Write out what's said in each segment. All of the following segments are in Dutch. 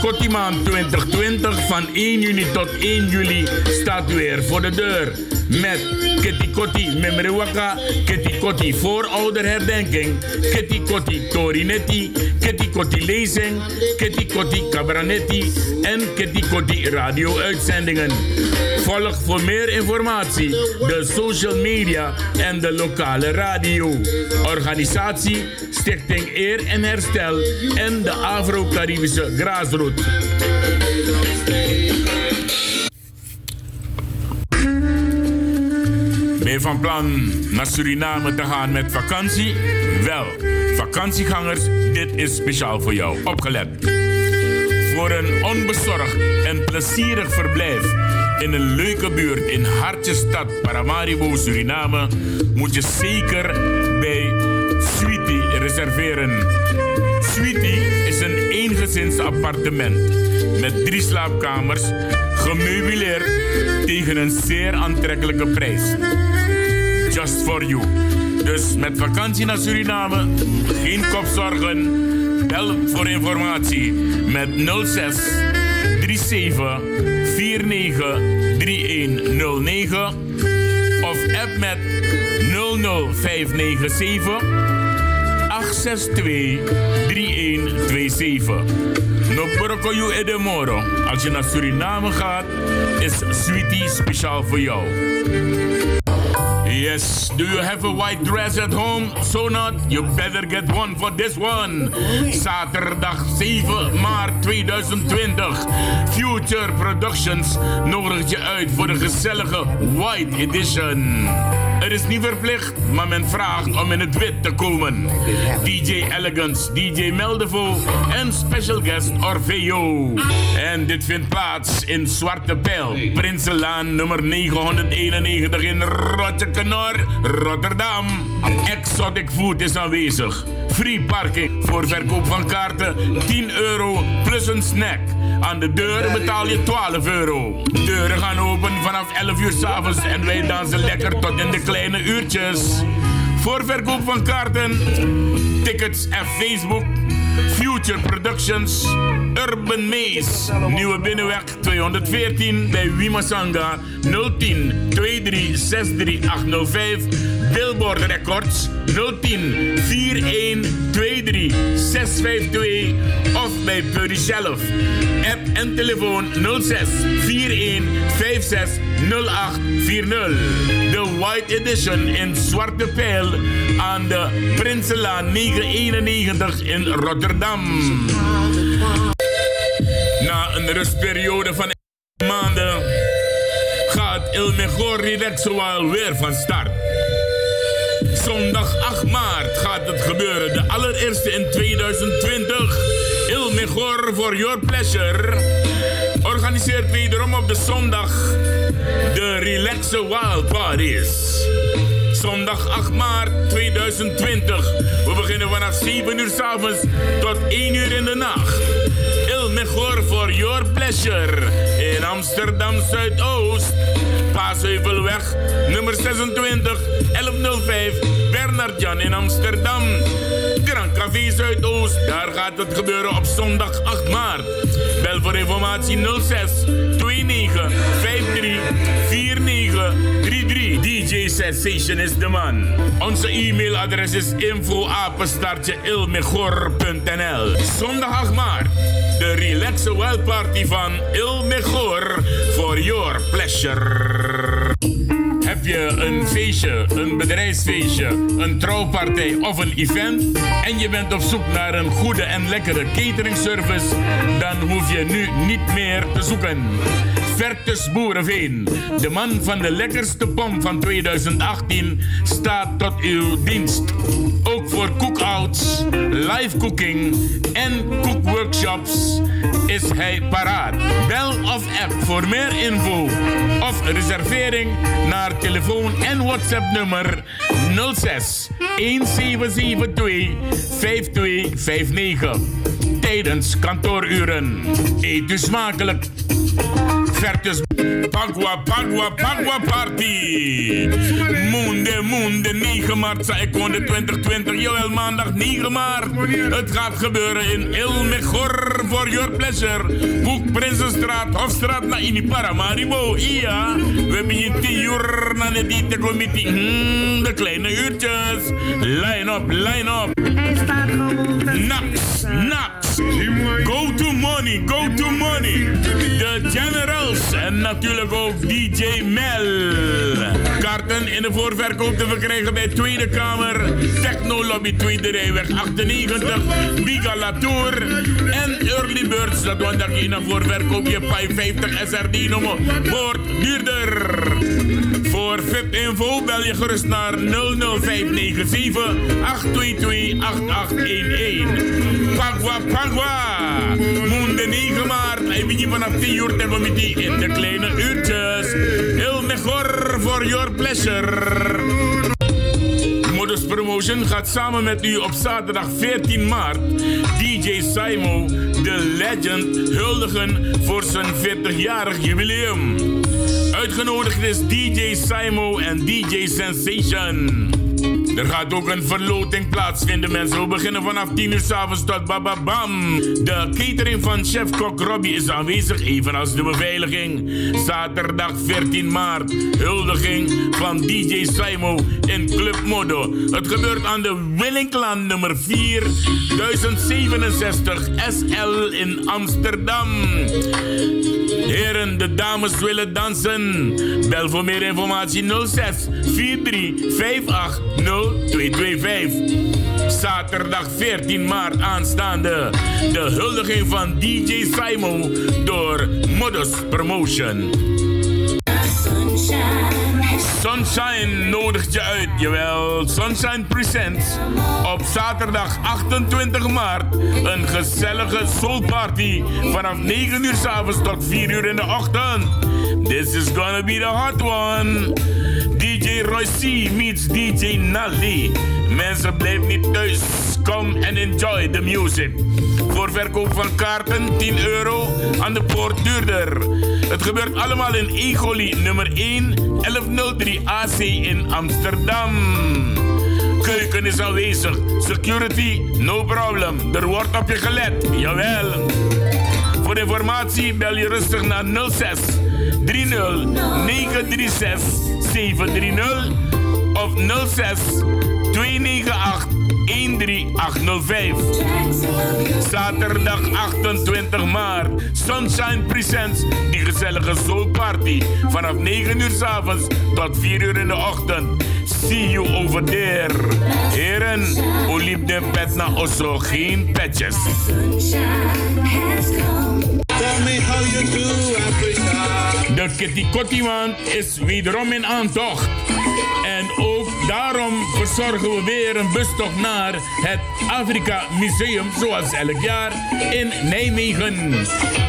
Kotimaan 2020 van 1 juni tot 1 juli staat weer voor de deur. Met Kitty Kotti Memrewaka, Kitty Kotti voorouderherdenking, Kitty Kotti Torinetti, Kitty Kotti lezing, Kitty Cabranetti en Kitty Kotti radio-uitzendingen. Volg voor meer informatie de social media en de lokale radio. Organisatie Stichting Eer en Herstel en de Afro-Caribische Graasroute. Ben je van plan naar Suriname te gaan met vakantie? Wel, vakantiegangers, dit is speciaal voor jou. Opgelet. Voor een onbezorgd en plezierig verblijf in een leuke buurt in Hartjestad, Paramaribo, Suriname, moet je zeker bij Sweetie reserveren. Sweetie is een eengezins appartement met drie slaapkamers, gemeubileerd tegen een zeer aantrekkelijke prijs. Just for you. Dus met vakantie naar Suriname, geen kopzorgen. Bel voor informatie met 06 37 49 3109 of app met 00597 862 3127. No you edemoro. Als je naar Suriname gaat, is Sweetie speciaal voor jou. Yes, do you have a white dress at home? So not, you better get one for this one. Zaterdag 7 maart 2020. Future Productions nodigt je uit voor de gezellige White Edition. Het is niet verplicht, maar men vraagt om in het wit te komen. DJ Elegance, DJ Meldevo en special guest Orfeo. En dit vindt plaats in Zwarte Pijl, Prinselaan nummer 991 in Rottekenor, Rotterdam. Exotic Food is aanwezig. Free parking voor verkoop van kaarten 10 euro plus een snack. Aan de deur betaal je 12 euro. Deuren gaan open vanaf 11 uur s'avonds en wij dansen lekker tot in de kleine uurtjes. Voor verkoop van kaarten, tickets en Facebook. Future Productions, Urban Maze, Nieuwe Binnenweg 214 bij Wimasanga 010 23 805. Billboard Records 010 41 23 652 of bij Purdy zelf. App en telefoon 06 41 56 0840. De White Edition in Zwarte Pijl aan de Prinselaan 991 in Rotterdam. Na een rustperiode van maanden gaat Il Mejor Relaxual weer van start. Zondag 8 maart gaat het gebeuren, de allereerste in 2020. Il Mejor for Your Pleasure organiseert wederom op de zondag de Relaxe Wild Parties. Zondag 8 maart 2020. We beginnen vanaf 7 uur s avonds tot 1 uur in de nacht. Il Mejor for Your Pleasure in Amsterdam Zuidoost. Paasheuvelweg, nummer 26, 1105, Bernard Jan in Amsterdam. Grand Café Zuidoost, daar gaat het gebeuren op zondag 8 maart. Bel voor informatie 06 29 53 49 33. DJ Sensation is de man. Onze e-mailadres is info ilmegor.nl. Zondag 8 maart. De Relaxe Wild Party van Il Mejor for your pleasure. Heb je een feestje, een bedrijfsfeestje, een trouwpartij of een event en je bent op zoek naar een goede en lekkere cateringservice, dan hoef je nu niet meer te zoeken. Vertus Boerenveen, de man van de lekkerste pom van 2018, staat tot uw dienst. Ook voor cookouts, live cooking en cookworkshops is hij paraat. Bel of app voor meer info of reservering naar telefoon en WhatsApp nummer 06 1772 5259. Tijdens kantooruren. Eet u smakelijk. Vertus Pagua, Pagua, Party. Moende, Moende, 9 maart, ik 2020. Jawel, maandag 9 maart. Het gaat gebeuren in Il Mejor for your pleasure. Boek Prinsenstraat, Hofstraat, naar in Paramaribo. Ja, we hebben hier 10 uur naar de diete committee. Hmm, de kleine uurtjes. Line up, line up. Nax, Nax. Go to money, go to money. De En natuurlijk ook DJ Mel. Kaarten in de voorverkoop te verkrijgen bij Tweede Kamer. Techno Lobby Tweede Rijweg 98. Biga Latour. En Early Birds. Dat want dat je naar voorverkoop je 50 SRD nummer wordt duurder. Voor VIP-info bel je gerust naar 00597 822 8811. Pagwa Pagwa. Moende 9 maart. Hij je vanaf 10 uur tegen in de kleine uurtjes. Heel mejor for your pleasure. Modus Promotion gaat samen met u op zaterdag 14 maart DJ Simo, de legend, huldigen voor zijn 40-jarig jubileum. Uitgenodigd is DJ Simo en DJ Sensation. Er gaat ook een verloting plaatsvinden, mensen. We beginnen vanaf 10 uur s'avonds tot bababam. De catering van chef-kok Robbie is aanwezig, evenals de beveiliging. Zaterdag 14 maart, huldiging van DJ Simo in Club Modo. Het gebeurt aan de Willinklaan nummer 4, 1067 SL in Amsterdam. Heren, de dames willen dansen. Bel voor meer informatie 06 43 58 0225. Zaterdag 14 maart aanstaande. De huldiging van DJ Simon door Modus Promotion. Sunshine nodigt je uit, jawel. Sunshine Presents. Op zaterdag 28 maart een gezellige soulparty vanaf 9 uur s'avonds tot 4 uur in de ochtend. This is gonna be the hot one. Royce meets DJ Nalli. Mensen blijf niet thuis. Come and enjoy the music. Voor verkoop van kaarten 10 euro, aan de poort duurder. Het gebeurt allemaal in Egoli nummer 1 1103 AC in Amsterdam. Keuken is aanwezig. Security, no problem. Er wordt op je gelet. Jawel. Voor informatie bel je rustig naar 06 30 936 730 of 06 298 13805. Zaterdag 28 maart. Sunshine Presents. Die gezellige soul party. Vanaf 9 uur s avonds tot 4 uur in de ochtend. See you over there. Heren, hoe liep de pet naar Osso? Geen petjes. Tell me how you do, Africa. De Kitty Kotti is wederom in aantocht. Daarom verzorgen we weer een bustocht naar het Afrika Museum, zoals elk jaar, in Nijmegen.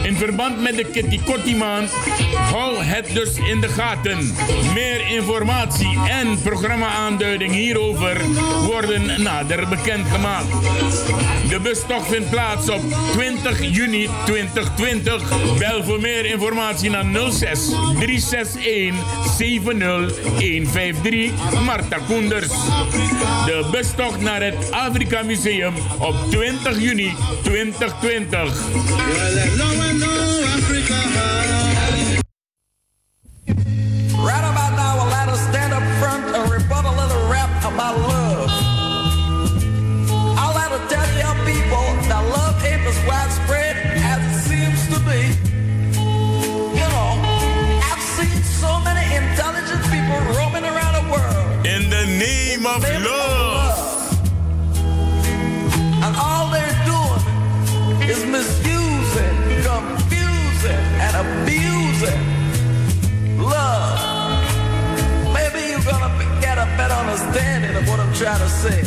In verband met de Kitty Kotti Maand, hou het dus in de gaten. Meer informatie en programma-aanduiding hierover worden nader bekendgemaakt. De bustocht vindt plaats op 20 juni 2020. Bel voor meer informatie naar 06 361 70153 Marta Koenders. De bustocht naar het Afrika Museum op 20 juni 2020. Well, I know, I know Africa. Right about now, us stand up front and rebut a little rap about love. Name of Name love. And all they're doing is misusing, confusing, and abusing love. Maybe you're gonna get a better understanding of what I'm trying to say.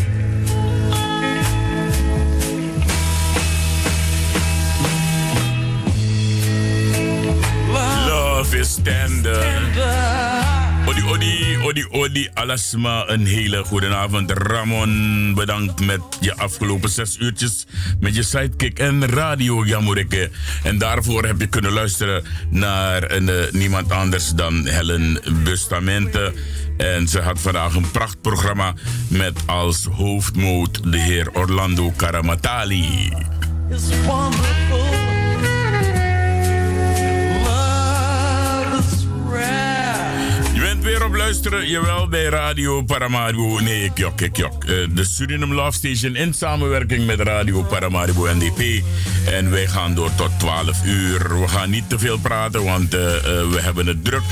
Love Love is tender. tender. The Odi, Odi, Odi, Alasma, een hele goede avond. Ramon, bedankt met je afgelopen zes uurtjes met je sidekick en radio Jamureke. En daarvoor heb je kunnen luisteren naar uh, niemand anders dan Helen Bustamente. En ze had vandaag een prachtprogramma met als hoofdmoot de heer Orlando wonderful. Weer op luisteren. Jawel, bij Radio Paramaribo. Nee, ik jok, ik jok. Uh, de Suriname Love Station in samenwerking met Radio Paramaribo NDP. En wij gaan door tot 12 uur. We gaan niet te veel praten, want uh, uh, we hebben het druk.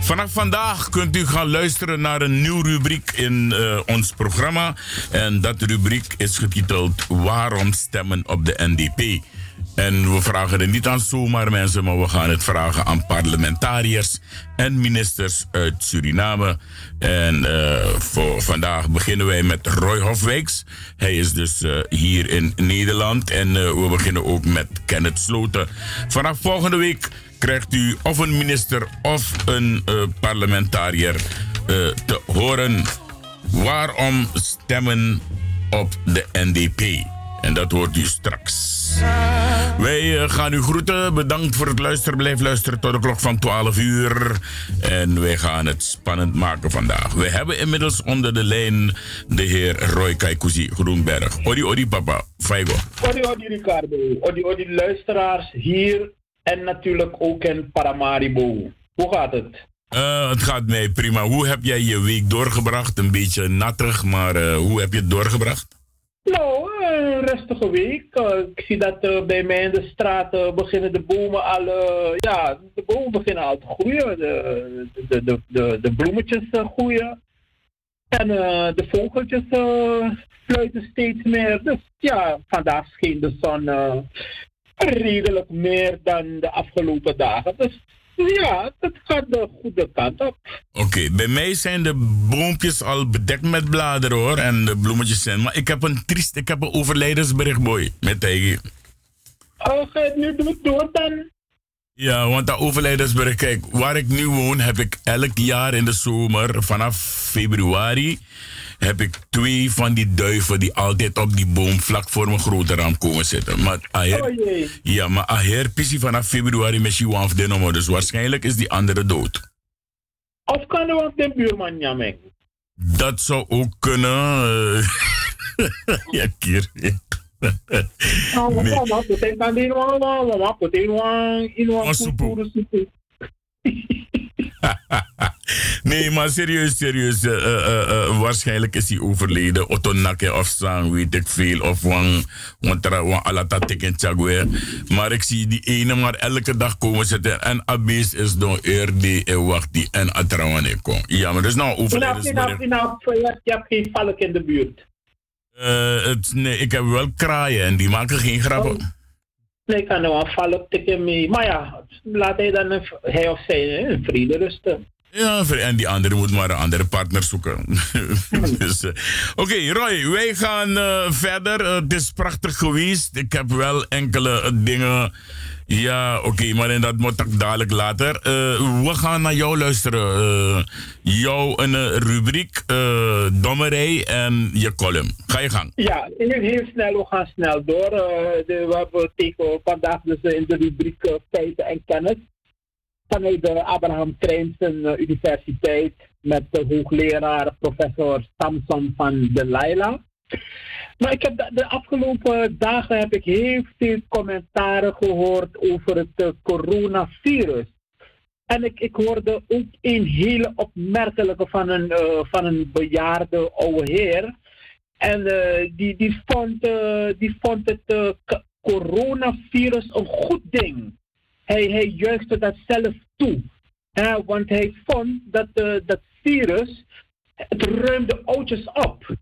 Vanaf vandaag kunt u gaan luisteren naar een nieuw rubriek in ons programma. En dat rubriek is getiteld Waarom stemmen op de NDP? En we vragen het niet aan zomaar mensen, maar we gaan het vragen aan parlementariërs en ministers uit Suriname. En uh, voor vandaag beginnen wij met Roy Hofwijks. Hij is dus uh, hier in Nederland. En uh, we beginnen ook met Kenneth Sloten. Vanaf volgende week krijgt u of een minister of een parlementariër te horen waarom stemmen op de NDP. En dat hoort u straks. Wij eh, gaan u groeten. Bedankt voor het luisteren. Blijf luisteren tot de klok van 12 uur. En wij gaan het spannend maken vandaag. We hebben inmiddels onder de lijn de heer Roy Kaikuzi Groenberg. Odi, odi, papa. Faigo. Odi, odi, Ricardo. Odi, odi, luisteraars hier en natuurlijk ook in Paramaribo. Hoe gaat het? Uh, het gaat mij prima. Hoe heb jij je week doorgebracht? Een beetje nattig, maar uh, hoe heb je het doorgebracht? Nou, een rustige week. Uh, ik zie dat uh, bij mij in de straat uh, beginnen de bomen al, ja, de bomen beginnen al te groeien. De, de, de, de, de bloemetjes groeien. En de vogeltjes fluiten steeds meer. Dus ja, vandaag scheen de zon redelijk meer dan de afgelopen dagen. Dus ja, het gaat de goede kant op. Oké, bij mij zijn de boompjes al bedekt met bladeren hoor. En de bloemetjes zijn. Maar ik heb een triest, ik heb een overlijdensbericht, boy. Met tegen. Oh, ga het nu door dan? Ja, want dat overlijdensbericht, kijk, waar ik nu woon, heb ik elk jaar in de zomer vanaf februari heb ik twee van die duiven die altijd op die boom vlak voor mijn grote raam komen zitten. Maar aher, oh ja, maar aher pissie vanaf februari met je of de nummer. Dus waarschijnlijk is die andere dood. Of kan er ook de buurman jammer? Dat zou ook kunnen. ja, keer. Oh, nou, nou, een nee, maar serieus, serieus. Uh, uh, uh, waarschijnlijk is hij overleden. Otto Nakke of Sang, weet ik veel. Of Wang, want er alata teken chagwe. Maar ik zie die ene maar elke dag komen zitten. En Abis is dan eerder en wacht die en Atrawane kom. Ja, maar dat is nou overleden. Nou, nou, nou, je hebt geen valk in de buurt. het, nee, ik heb wel kraaien en die maken geen grappen. Oh. Nee, ik kan er wel valk tikken mee. Maar ja, laat hij dan, hij of zij, in vrede rusten. Ja, en die andere moet maar een andere partner zoeken. dus, uh, Oké, okay, Roy, wij gaan uh, verder. Uh, het is prachtig geweest. Ik heb wel enkele dingen. Ja, oké, okay, maar dat moet ik dadelijk later. we gaan naar jou luisteren. jouw een rubriek, dommerij en je column. Ga je gang. Ja, heel snel. We gaan snel door. De, we hebben tegen vandaag dus in de rubriek feiten en kennis vanuit de Abraham Treinsen eh, Universiteit met de hoogleraar professor Samson van de Laila. Maar ik heb de, afgelopen dagen heb ik heel veel commentaren gehoord over het uh, coronavirus. En ik, ik hoorde ook een hele opmerkelijke van een, uh, van een bejaarde oude heer. En die, die, vond, die vond het coronavirus een goed ding. Hij, hij juichte dat zelf toe. want hij vond dat uh, dat virus, het ruimde oudjes op.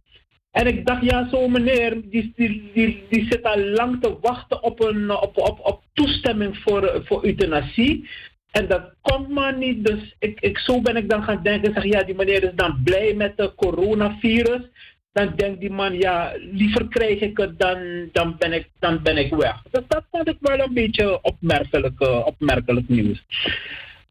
En ik dacht, ja, zo meneer, die, die, die, die zit al lang te wachten op, een, op, op, op toestemming voor, voor euthanasie. En dat komt maar niet. Dus ik, ik, zo ben ik dan gaan denken, zeg, ja, die meneer is dan blij met het coronavirus dan denkt die man, ja, liever krijg ik het dan, dan, ben, ik, dan ben ik weg. Dus dat vond ik wel een beetje opmerkelijk, uh, opmerkelijk nieuws.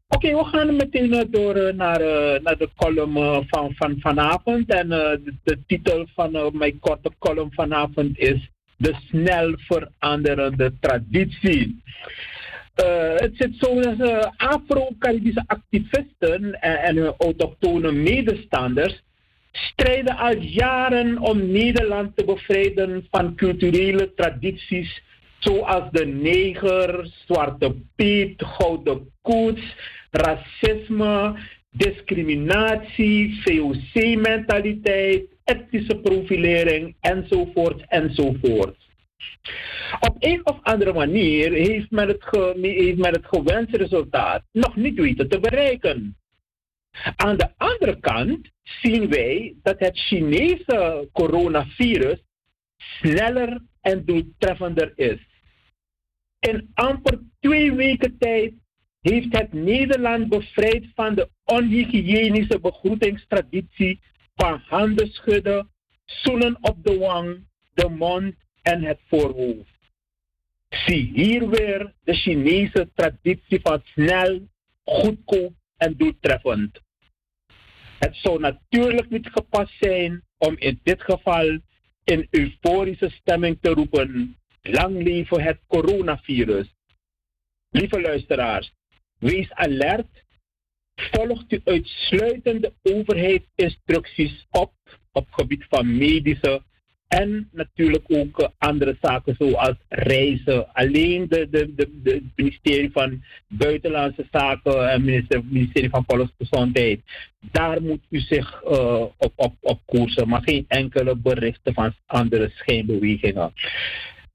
Oké, we gaan meteen eh, door eh, naar, eh, naar de column eh, van, van vanavond. En eh, de, titel van eh, mijn korte column vanavond is De snel veranderende traditie. Eh, het zit zo dat eh, Afro-Caribische activisten en, en hun autochtone medestanders strijden al jaren om Nederland te bevrijden van culturele tradities zoals de neger, zwarte piet, gouden koets, racisme, discriminatie, VOC-mentaliteit, etnische profilering enzovoort enzovoort. Op een of andere manier heeft men het, heeft men het gewenste resultaat nog niet weten te bereiken. Aan de andere kant zien wij dat het Chinese coronavirus sneller en doeltreffender is. In amper twee weken tijd heeft het Nederland bevrijd van de onhygiënische begroetingstraditie van handen schudden, zoenen op de wang, de mond en het voorhoofd. Zie hier weer de Chinese traditie van snel, goedkoop en doeltreffend. Het zou natuurlijk niet gepast zijn om in dit geval in euforische stemming te roepen: lang leven het coronavirus. Lieve luisteraars, wees alert. Volgt u uitsluitend de overheidsinstructies op op gebied van medische en natuurlijk ook eh, andere zaken zoals reizen. Alleen de, de, de, de ministerie van Buitenlandse Zaken en het ministerie van Volksgezondheid. Daar moet u zich uh, op, op, op koersen, maar geen enkele berichten van andere schijnbewegingen.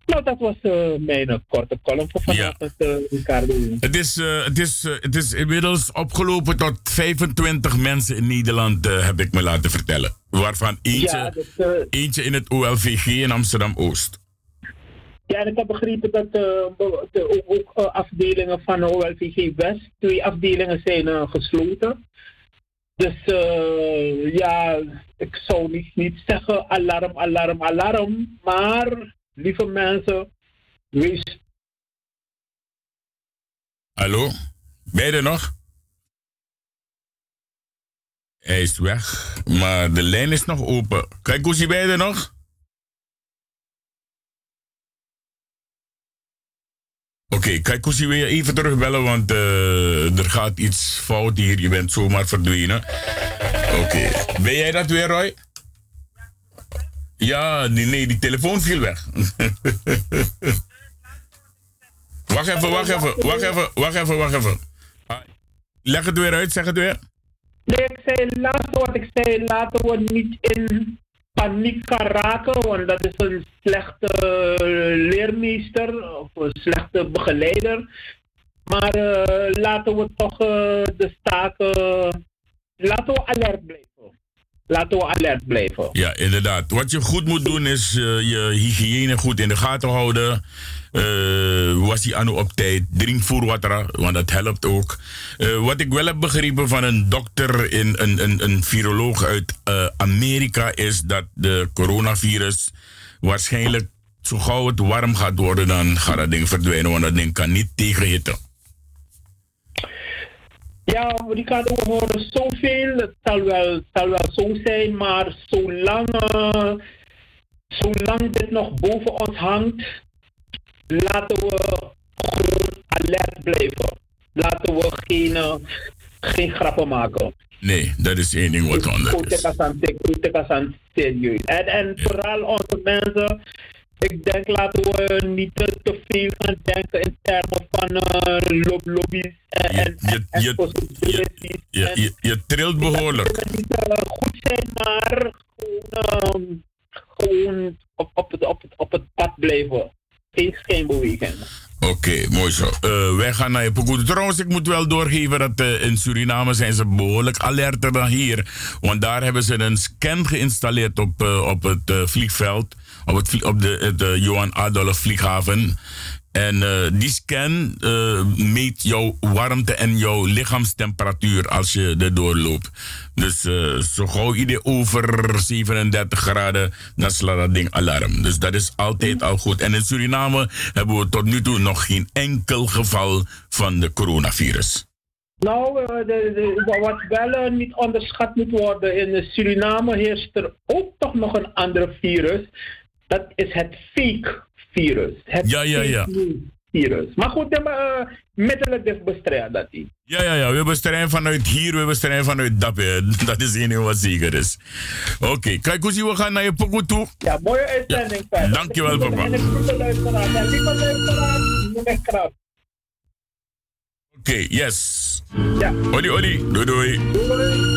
Nou, dat was uh, mijn korte column voor vanavond, ja. uh, Ricardo. Het is, uh, het, is, het is inmiddels opgelopen tot 25 mensen in Nederland, heb ik me laten vertellen. Waarvan eentje, ja, dat, eentje in het OLVG in Amsterdam-Oost. Ja, en ik heb begrepen dat de, ook, ook afdelingen van de OLVG West, twee afdelingen zijn gesloten. Dus ja, ik zou niet, niet zeggen alarm, alarm, alarm, maar lieve mensen, wees. Hallo, ben er nog? Hij is weg, maar de lijn is nog open. Kijk, Koesie, ben je nog? Oké, okay, kijk, Koesie, wil je even terugbellen, want uh, er gaat iets fout hier. Je bent zomaar verdwenen. Oké, ben jij dat weer, Roy? Ja, nee, die telefoon viel weg. wacht even, wacht even, wacht even, wacht even, wacht even. Leg het weer uit, zeg het weer. Nee, ik zei laatste wat ik zei, laten we niet in paniek gaan raken, want dat is een slechte leermeester of een slechte begeleider. Maar uh, laten we toch uh, de staken, laten we alert blijven laten we alert blijven. Ja, inderdaad. Wat je goed moet doen is uh, je hygiëne goed in de gaten houden. Uh, was die anno op tijd. Drink voerwater, want dat helpt ook. Uh, wat ik wel heb begrepen van een dokter, in, een, een, een viroloog uit Amerika, is dat de coronavirus waarschijnlijk zo gauw het warm gaat worden, dan gaat dat ding verdwijnen, want dat ding kan niet tegenhitten. Ja, Ricardo, we horen zoveel. Het zal wel, zal wel zo zijn, maar zolang, uh, zolang dit nog boven ons hangt, laten we gewoon alert blijven. Laten we geen, uh, geen grappen maken. Nee, dat is één ding wat anders is. serieus. En, en vooral onze mensen ik denk laten we niet te veel gaan denken in termen van uh, lobby's en, je, en, je, je, je, je, je trilt behoorlijk. Het kan niet uh, goed zijn, maar gewoon, gewoon op, op, het, op, het, op het pad blijven. Geen schijnbeweging. Oké, okay, mooi zo. Uh, wij gaan naar je pokoe. Trouwens, ik moet wel doorgeven dat uh, in Suriname zijn ze behoorlijk alerter dan hier. Want daar hebben ze een scan geïnstalleerd op, op het vliegveld op, het, op de, de Johan Adolf vlieghaven. En uh, die scan uh, meet jouw warmte en jouw lichaamstemperatuur als je er doorloopt. Dus zo gauw idee over 37 graden, dan slaat dat ding alarm. Dus dat is altijd al goed. En in Suriname hebben we tot nu toe nog geen enkel geval van de coronavirus. Nou, eh, wat wel eh, niet onderschat moet worden, in Suriname heerst er ook toch nog een ander virus. Dat is het fake virus. Het Ja, ja, ja. fake virus. Maar goed, de uh, middelen dus bestrijden dat niet. Ja, ja, ja. We bestrijden vanuit hier, we bestrijden vanuit Dappe. Dat is één wat zeker is. Oké, kijk hoe we gaan naar je pokoe toe. Ja, mooie uitzending. Ja, dankjewel, papa. En ik groet de luisteraars. En lieve luisteraars, noem krap. Oké, yes. Ja. Oli, oli. Doei, doei. I'm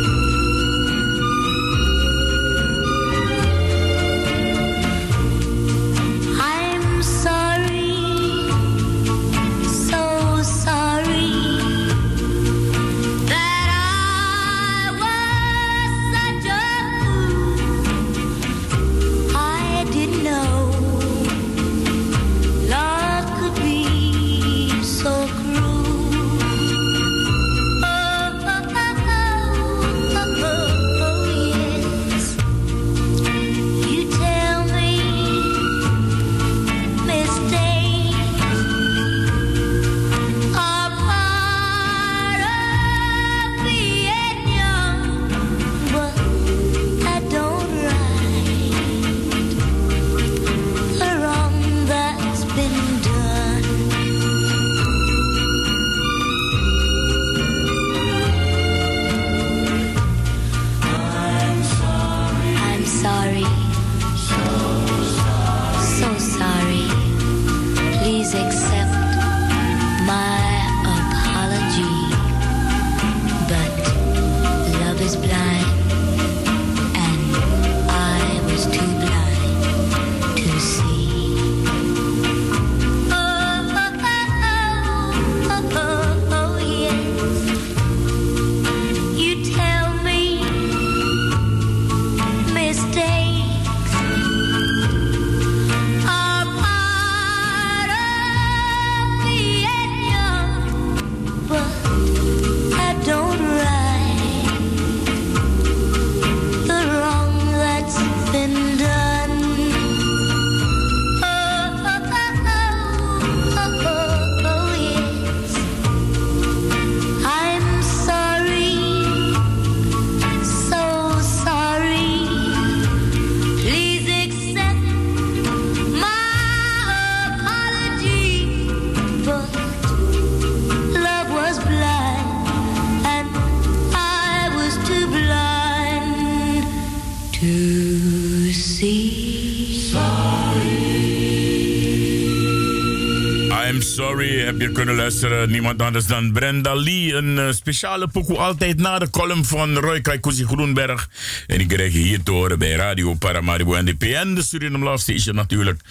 heb je kunnen luisteren. Niemand anders dan Brenda Lee. Een eh, speciale pokoe altijd na de column van Roy Kaikousi Groenberg. En die krijg je hier te horen bij Radio Paramaribo NDP en de Suriname Love Station natuurlijk.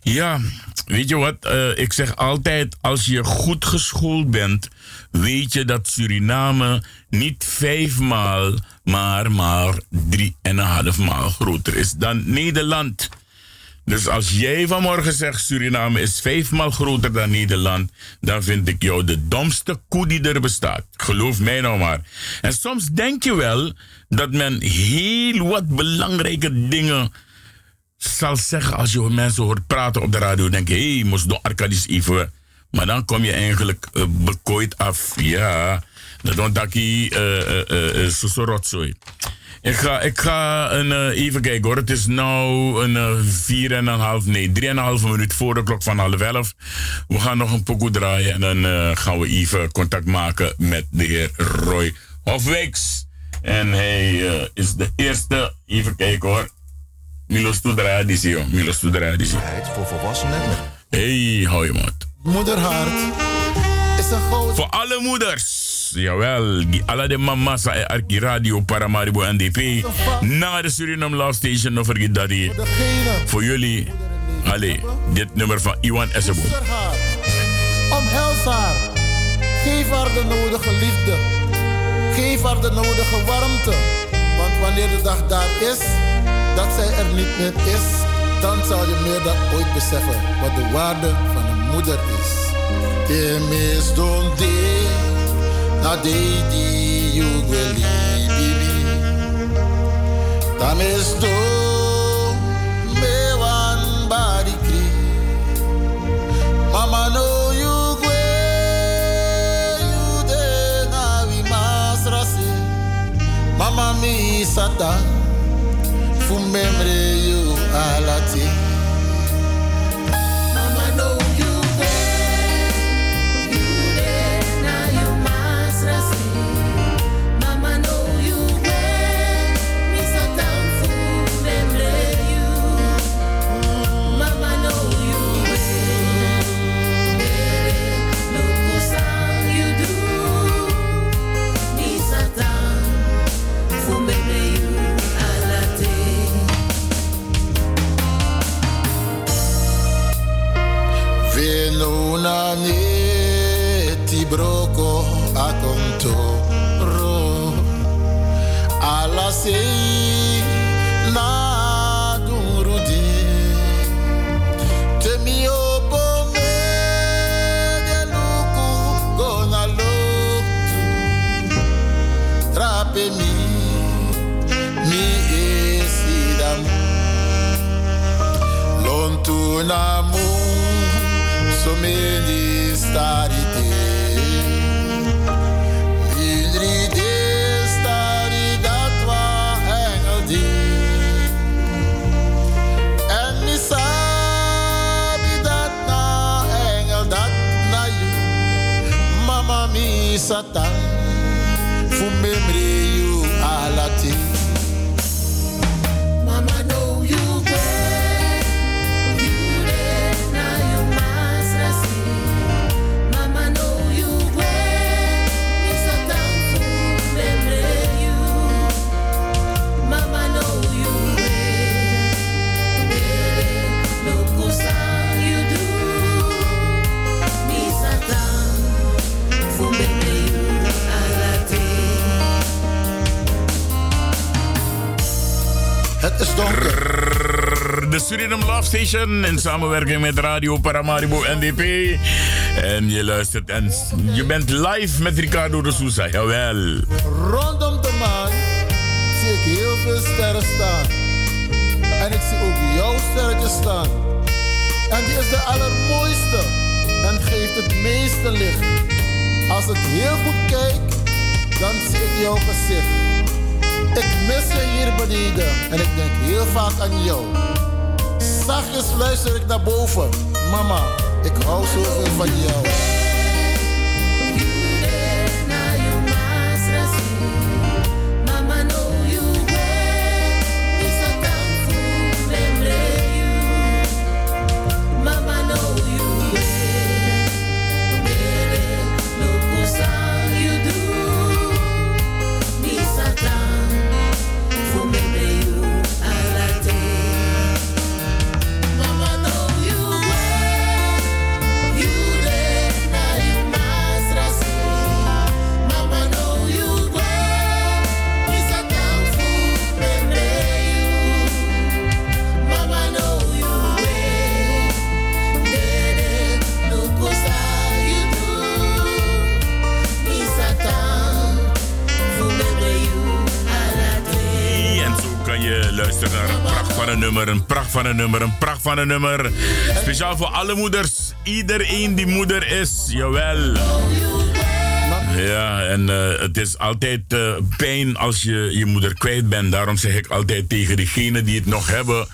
Ja, weet je wat? Eh, ik zeg altijd, als je goed geschoold bent, weet je dat Suriname niet vijfmaal, maar maar drie en een half maal groter is dan Nederland. Dus als jij vanmorgen zegt Suriname is vijfmaal groter dan Nederland, dan vind ik jou de domste koe die er bestaat. Geloof mij nou maar. En soms denk je wel dat men heel wat belangrijke dingen zal zeggen als je mensen hoort praten op de radio. Denk je, hé, hey, moest door Arcadis even. Maar dan kom je eigenlijk uh, bekooid af. Ja, dat don't daki uh, uh, rotzooi. Ik ga, ik ga een, uh, even kijken hoor. Het is nu een uh, vier en een half, nee, drie en een half minuut voor de klok van half elf. We gaan nog een pokoe draaien en dan uh, gaan we even contact maken met de heer Roy Hofwijks. En hij is de eerste, even kijken hoor. Milos Toedradici, joh. Milos Toedradici. Voor volwassenen met Hey, hou je mond. moederhart is een goud. Voor alle moeders. Jawel, alle de mama's en Arki Radio Paramaribo NDP. Na de Suriname Love Station, no vergeet. Degene Voor jullie, allee, dit nummer van Iwan Essebo. Omhels haar. Geef haar de nodige liefde. Geef haar de nodige warmte. Want wanneer de dag daar is, dat zij er niet meer is, dan zal je meer dan ooit beseffen wat de waarde van een moeder is. De mis don de, na deidi ugueli bibi tamesto mewan barikri. Mama no ugue ude na vi masrasi. Mama mi sata fumemre you alati. Venuna ne ti broco a contoro alla sei na dunrudi te mi opo me de luku gona loktu trape mi mi esidam lontu namu so many starite Idri de stari dat wa engel di En mi sabi dat na engel dat na you Mama mi satan is donker. De Suriname Love Station in samenwerking met Radio Paramaribo NDP. En je luistert en je bent live met Ricardo de Souza. Jawel. Rondom de maan zie ik heel veel sterren staan. En ik zie ook jouw sterretje staan. En die is de allermooiste en geeft het meeste licht. Als ik heel goed kijk, dan zie ik jouw gezicht. Ik mis je hier beneden en ik denk heel vaak aan jou. Zachtjes luister ik naar boven. Mama, ik hou zoveel van jou. Een pracht van een nummer. Speciaal voor alle moeders. Iedereen die moeder is, jawel. Ja, en eh, het is altijd eh, pijn als je je moeder kwijt bent. Daarom zeg ik altijd tegen degenen die het nog hebben...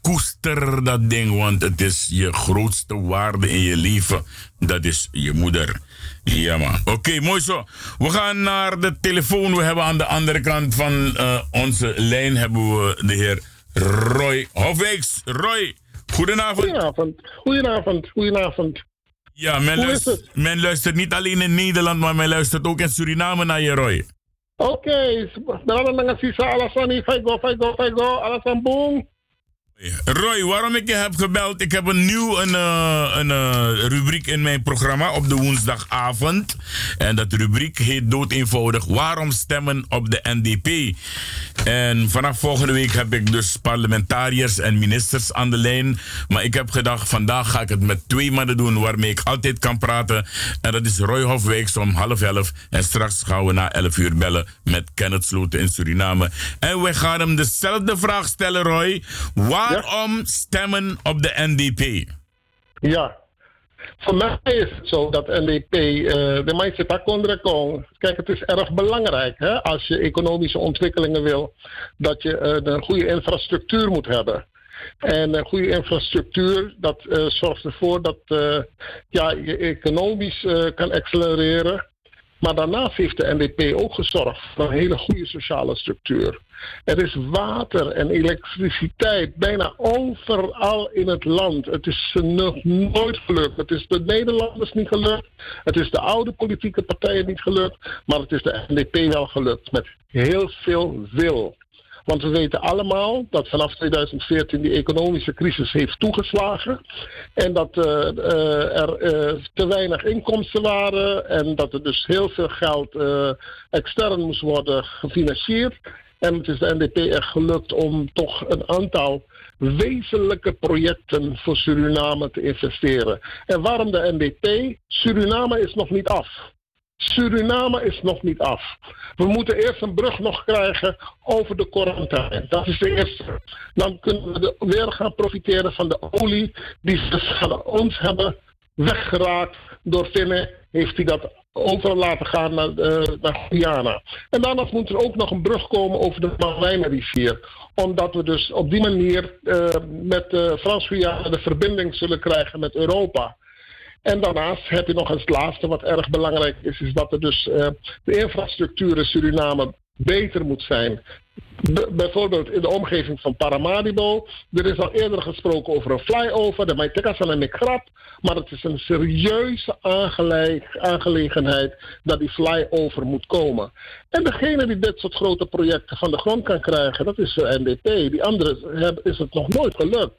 koester dat ding, want het is je grootste waarde in je leven. Dat is je moeder. Ja, man. Oké, mooi zo. We gaan naar de telefoon. We hebben aan de andere kant van eh, onze lijn hebben we de heer Roy Hofwijks. Roy, goedenavond. Goedenavond, goedenavond, goedenavond. Ja, men luistert, men luistert niet alleen in Nederland, maar men luistert ook in Suriname naar je, Roy. Oké, dan mga sisa alasani, faigo, faigo, faigo, alasan boom. Roy, waarom ik je heb gebeld? Ik heb een nieuw een, eh, een, eh, rubriek in mijn programma op de woensdagavond. En dat rubriek heet dood eenvoudig Waarom stemmen op de NDP? En vanaf volgende week heb ik dus parlementariërs en ministers aan de lijn. Maar ik heb gedacht, vandaag ga ik het met twee mannen doen waarmee ik altijd kan praten. En dat is Roy Hofwijks om half elf. En straks gaan we na elf uur bellen met Kenneth Sloten in Suriname. En we gaan hem dezelfde vraag stellen, Roy. Waarom stemmen op de NDP? Ja. voor mij is het zo dat NDP, eh, de daar onder kon. Kijk, het is erg belangrijk hè, als je economische ontwikkelingen wil, dat je eh, een goede infrastructuur moet hebben. En een goede infrastructuur, dat eh, zorgt ervoor dat ja, je economisch kan accelereren. Maar daarnaast heeft de NDP ook gezorgd voor een hele goede sociale structuur. Er is water en elektriciteit bijna overal in het land. Het is nog nooit gelukt. Het is de Nederlanders niet gelukt. Het is de oude politieke partijen niet gelukt. Maar het is de NDP wel gelukt. Met heel veel wil. Want we weten allemaal dat vanaf 2014 die economische crisis heeft toegeslagen. En dat eh, eh, er eh, te weinig inkomsten waren. En dat er dus heel veel geld extern moest worden gefinancierd. En het is de NDP echt gelukt om toch een aantal wezenlijke projecten voor Suriname te investeren. En waarom de NDP? Suriname is nog niet af. Suriname is nog niet af. We moeten eerst een brug nog krijgen over de quarantaine. Dat is de eerste. Dan kunnen we weer gaan profiteren van de olie die ze ons hebben weggeraakt. Door Finnen heeft hij dat overal laten gaan naar, eh, naar Guyana. En daarnaast moet er ook nog een brug komen over de Marijnenrivier. Omdat we dus op die manier eh, met eh, Frans-Guyana de verbinding zullen krijgen met Europa. En daarnaast heb je nog eens het laatste wat erg belangrijk is, is dat er dus eh, de infrastructuur in Suriname beter moet zijn. Bijvoorbeeld in de omgeving van Paramaribo. Er is al eerder gesproken over een flyover, de Maitekasan en Mikrap. Maar het is een serieuze aangele- aangelegenheid dat die flyover moet komen. En degene die dit soort grote projecten van de grond kan krijgen, dat is de NDP. Die hebben, is het nog nooit gelukt.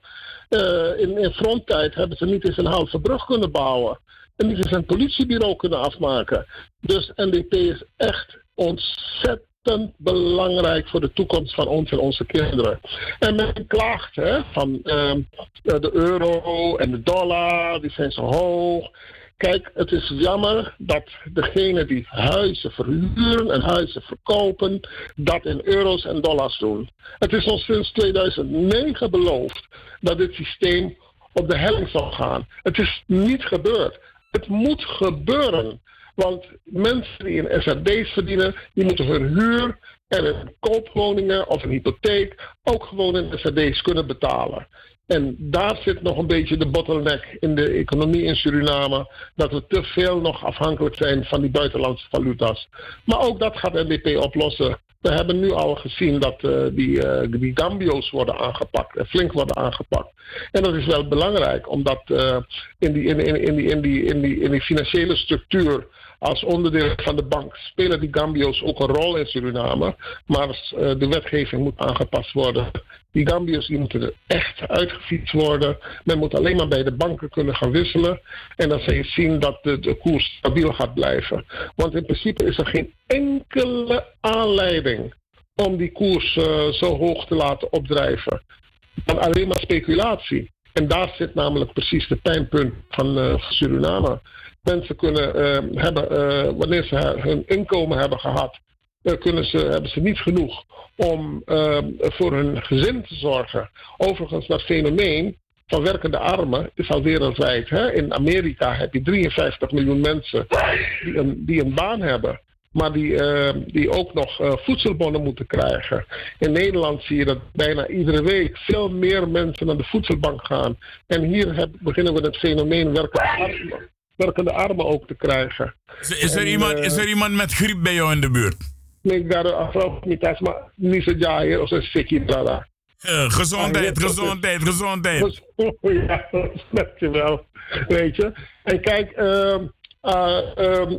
Eh, in, in fronttijd hebben ze niet eens een halve brug kunnen bouwen. En niet eens een politiebureau kunnen afmaken. Dus NDP is echt ontzettend belangrijk voor de toekomst van ons en onze kinderen. En men klaagt hè, van ehm, eh, de euro en de dollar, die zijn zo hoog. Kijk, het is jammer dat degenen die huizen verhuren en huizen verkopen, dat in euro's en dollars doen. Het is ons sinds 2009 beloofd dat dit systeem op de helling zal gaan. Het is niet gebeurd. Het moet gebeuren. Want mensen die in SRD's verdienen, die moeten hun huur en een koopwoningen of een hypotheek ook gewoon in SRD's kunnen betalen. En daar zit nog een beetje de bottleneck in de economie in Suriname. Dat we te veel nog afhankelijk zijn van die buitenlandse valuta's. Maar ook dat gaat NDP oplossen. We hebben nu al gezien dat eh, die, eh, die Gambio's worden aangepakt. En flink worden aangepakt. En dat is wel belangrijk, omdat eh, in, die, in, in, in, die, in, die, in, die, in die financiële structuur als onderdeel van de bank spelen die Gambio's ook een rol in Suriname. Maar eh, de wetgeving moet aangepast worden. Die Gambio's moeten er echt uitgefietst worden. Men moet alleen maar bij de banken kunnen gaan wisselen. En dan zal je zien dat de, de koers stabiel gaat blijven. Want in principe is er geen enkele aanleiding om die koers eh, zo hoog te laten opdrijven. Dan alleen maar speculatie. En daar zit namelijk precies de pijnpunt van eh, Suriname. Mensen kunnen eh, hebben, eh, wanneer ze hun inkomen hebben gehad, eh, kunnen ze, hebben ze niet genoeg om voor hun gezin te zorgen. Overigens, dat fenomeen van werkende armen is al wereldwijd. Hè? In Amerika heb je 53 miljoen mensen die die een baan hebben. Maar die, eh, die ook nog eh, voedselbonnen moeten krijgen. In Nederland zie je dat bijna iedere week veel meer mensen naar de voedselbank gaan. En hier heb, beginnen we het fenomeen werkende armen, werkende armen ook te krijgen. Is, is er En, iemand, eh, is er iemand met griep bij jou in de buurt? Nee, ik daar afvraag niet eens, maar niet zo jaaien of een sikkie daar. Eh, gezondheid, ja, gezondheid, gezondheid. Ja, dat snap je wel. Weet je. En kijk, ehm, ah, ehm,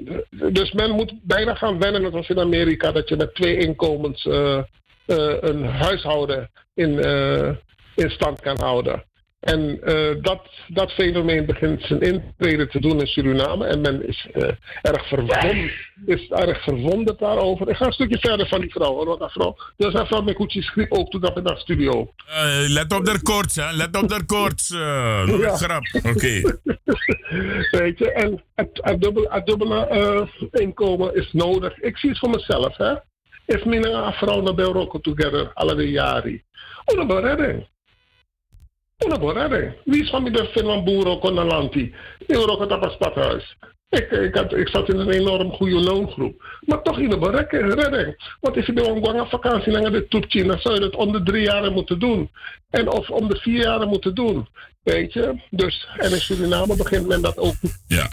dus men moet bijna gaan wennen, net als in Amerika, dat je met twee inkomens eh, eh, een huishouden in, eh, in stand kan houden. En eh, dat, dat fenomeen begint zijn intrede te doen in Suriname. En men is, eh, erg, verwond, is erg verwonderd daarover. Ik ga een stukje verder van die vrouw. Hoor, want dat vrouw, dat is een vrouw met koetjes schreef ook toen dat in de studio. Eh, let op de koorts, hè. Let op de koorts. Ja. Grap. Oké. Weet je, en het, het dubbele, het dubbele inkomen is nodig. Ik zie het voor mezelf, hè. If mina vrouw naar Belroko together, alle jaren. Oh, een beredding. Una borrare. Wie is van mij de Finland Boero Konalanti? Euro Katapas Stadhuis. Ik, ik, zat in een enorm goede loongroep. Maar toch in de berekken, redding. Want als je bij een vakantie naar de toetje, dan zou je het om de drie jaar moeten doen. En of om de vier jaar moeten doen. Weet je? Dus, en in Suriname begint men dat ook, Ja.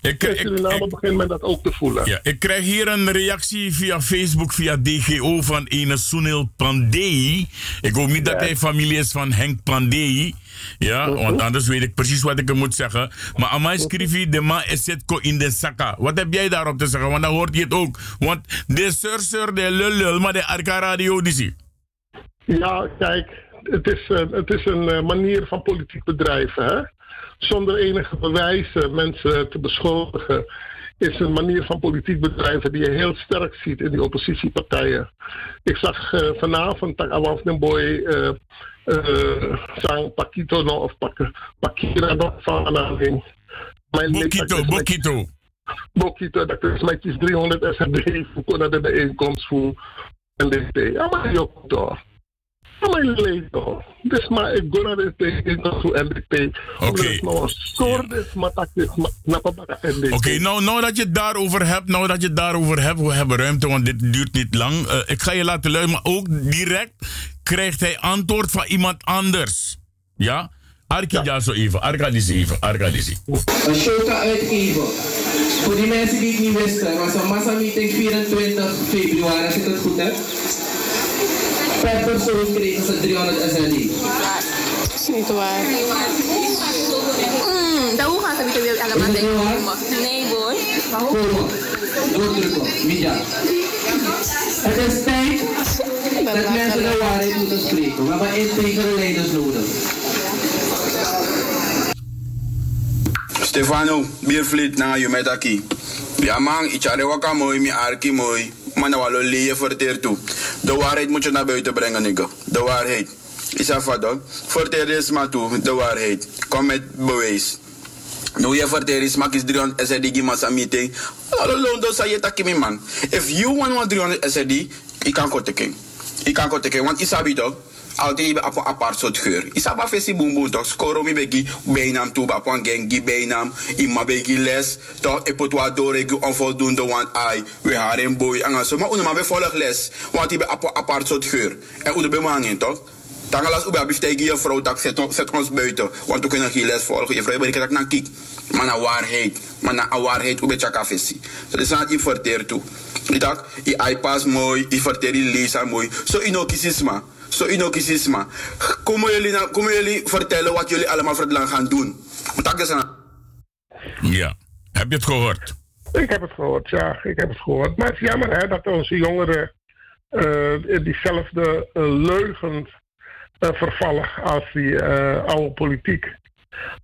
Ik, in ik, Suriname begint men dat ook te voelen. ja, ik krijg hier een reactie via Facebook, via DGO van ene Sunil Pandey. Ik hoop niet dat hij familie is van Henk Pandey. Ja, want anders weet ik precies wat ik er moet zeggen. Maar Amai schreef de ma is het ko in de saka. Wat heb jij daarop te zeggen? Want dan hoort je het ook. Want de sur de lul lul, maar de Arca Radio die. Ja, kijk, het is, eh, het is een eh, manier van politiek bedrijven. Hè? Zonder enige bewijzen mensen te beschuldigen. Is een manier van politiek bedrijven die je heel sterk ziet in die oppositiepartijen. Ik zag eh, vanavond dat Awaf den Boy eh eh sang Pakito no, of Pak, Pakira nog van aanhaling. Bokito, Bokito. Bokito, dat is met die 300 SRD voor de bijeenkomst voor NDP. Ja, maar ook toch. Maar toch. Dus maar ik ga naar de NDP. Oké. Nou. Oké, nou, nou dat je het daarover hebt, nou dat je het daarover hebt, we hebben ruimte, want dit duurt niet lang. Eh, ik ga je laten luisteren, maar ook direct krijgt hij antwoord van iemand anders. Ja? Arki ja. zo even, Arkadisi even, Arkadisi. een show kan uitgeven. Voor die mensen die het niet wisten, was een massameeting 24 februari, als ik het goed heb. Per persoon kregen ze 300 SLD. is niet waar. Mm, dan hoe gaan ze weer het niet waar? denken? Nee, boy. Me. Doordrukken. Media. Het is tijd dat mensen de waarheid moeten spreken. We hebben integere leiders nodig. Stefano, biervliet na je met aki. Ja man, ik had waka mooi, mi arki mooi. Maar nou leje verteer toe. De waarheid moet je naar buiten brengen, nigga. De waarheid. Is hoor? Verteer is maar toe, de waarheid. Kom met bewijs. Nu je verteer is mak is 300 SRD massa meeting. Alle londo sa je takimi man. If you want one 300 SRD, ik kan kotteken. Ik kan kotteken, want isabi toch? Altijd ibe apo apart soort geur. Isa ba fesi boom toch? Skoro mi begi bijnaam toe ba pon gengi bijnaam. Ima begi les. Toch epot wa dore gi onvoldoende want ai. We haren boy anga so. Maar una ma be volg les. Want ibe apo apart soort geur. En una be mangin toch? Tangalas ube abif tegen je vrouw dat zet, zet ons buiten. Want we kunnen geen les volgen. Je vrouw ben ik dat naar kijk. Maar naar waarheid. Maar naar waarheid ube chaka fesi. Dat is aan het verteer toe. Ik dacht, je iPads mooi, je verteer die lezen mooi. Zo inokisisma. Zo inokisisma. Komen jullie, komen jullie vertellen wat jullie allemaal voor het land gaan doen? Dat is aan. Ja, heb je het gehoord? Ik heb het gehoord, ja, ik heb het gehoord. Maar het is jammer hè, dat onze jongeren eh, diezelfde eh, leugens eh, vervallen als die eh, oude politiek.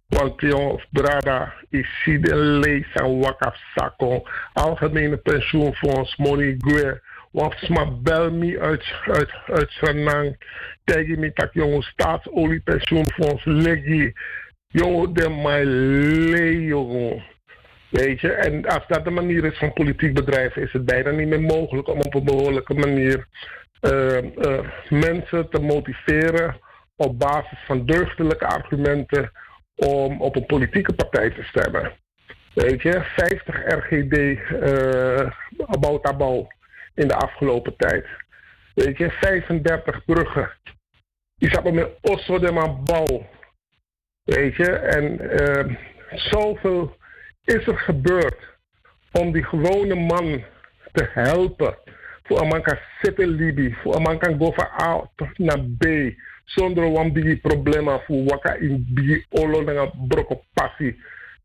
Want jongens, Brada, ik zie de lees aan Wakaf Sako, Algemene Pensioenfonds, Money Gue, Wafsma Belmi uit, uit, uit Sanang, tegen me dat jongen, Staatsoliepensioenfonds, Leggy, jongen, de mij lee, jongen. Weet je, en als dat de manier is van politiek bedrijven, is het bijna niet meer mogelijk om op een behoorlijke manier eh, eh, mensen te motiveren op basis van deugdelijke argumenten om op een politieke partij te stemmen. Weet je, 50 RGD uh, about abouw in de afgelopen tijd. Weet je, 35 bruggen. Die zaten met Osso de man bouw. Weet je, en uh, zoveel is er gebeurd om die gewone man te helpen. Voor een man kan zitten Libi, voor een man kan go van A naar B. Zonder om die problemen voor waka in bi olo na broko passie.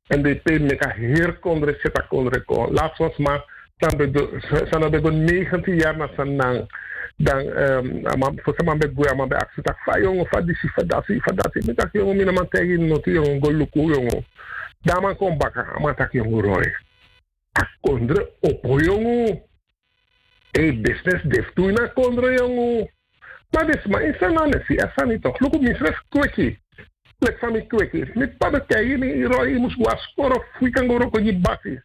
En de pe meka heer kondre zeta kondre ko. Laat ons maar, zijn we 19 jaar na sanang. Dan, um, zijn man bij goeie man bij actie. Tak fa jongen, fa disi, fa dasi, fa dasi. Met dat jongen, mina man tegen noti jongen, go luku jongen. Daman kom baka, ama tak jongen roy. Akondre opo jongen. Hey, business def tu na kondre jongen. Maar dit is maar in zijn handen, zie je, niet toch? Look op mijn stress, kwekkie. Lek van mijn kwekkie. Met padden kijken, je rooi, je moet was scoren, of je kan go je bakkie.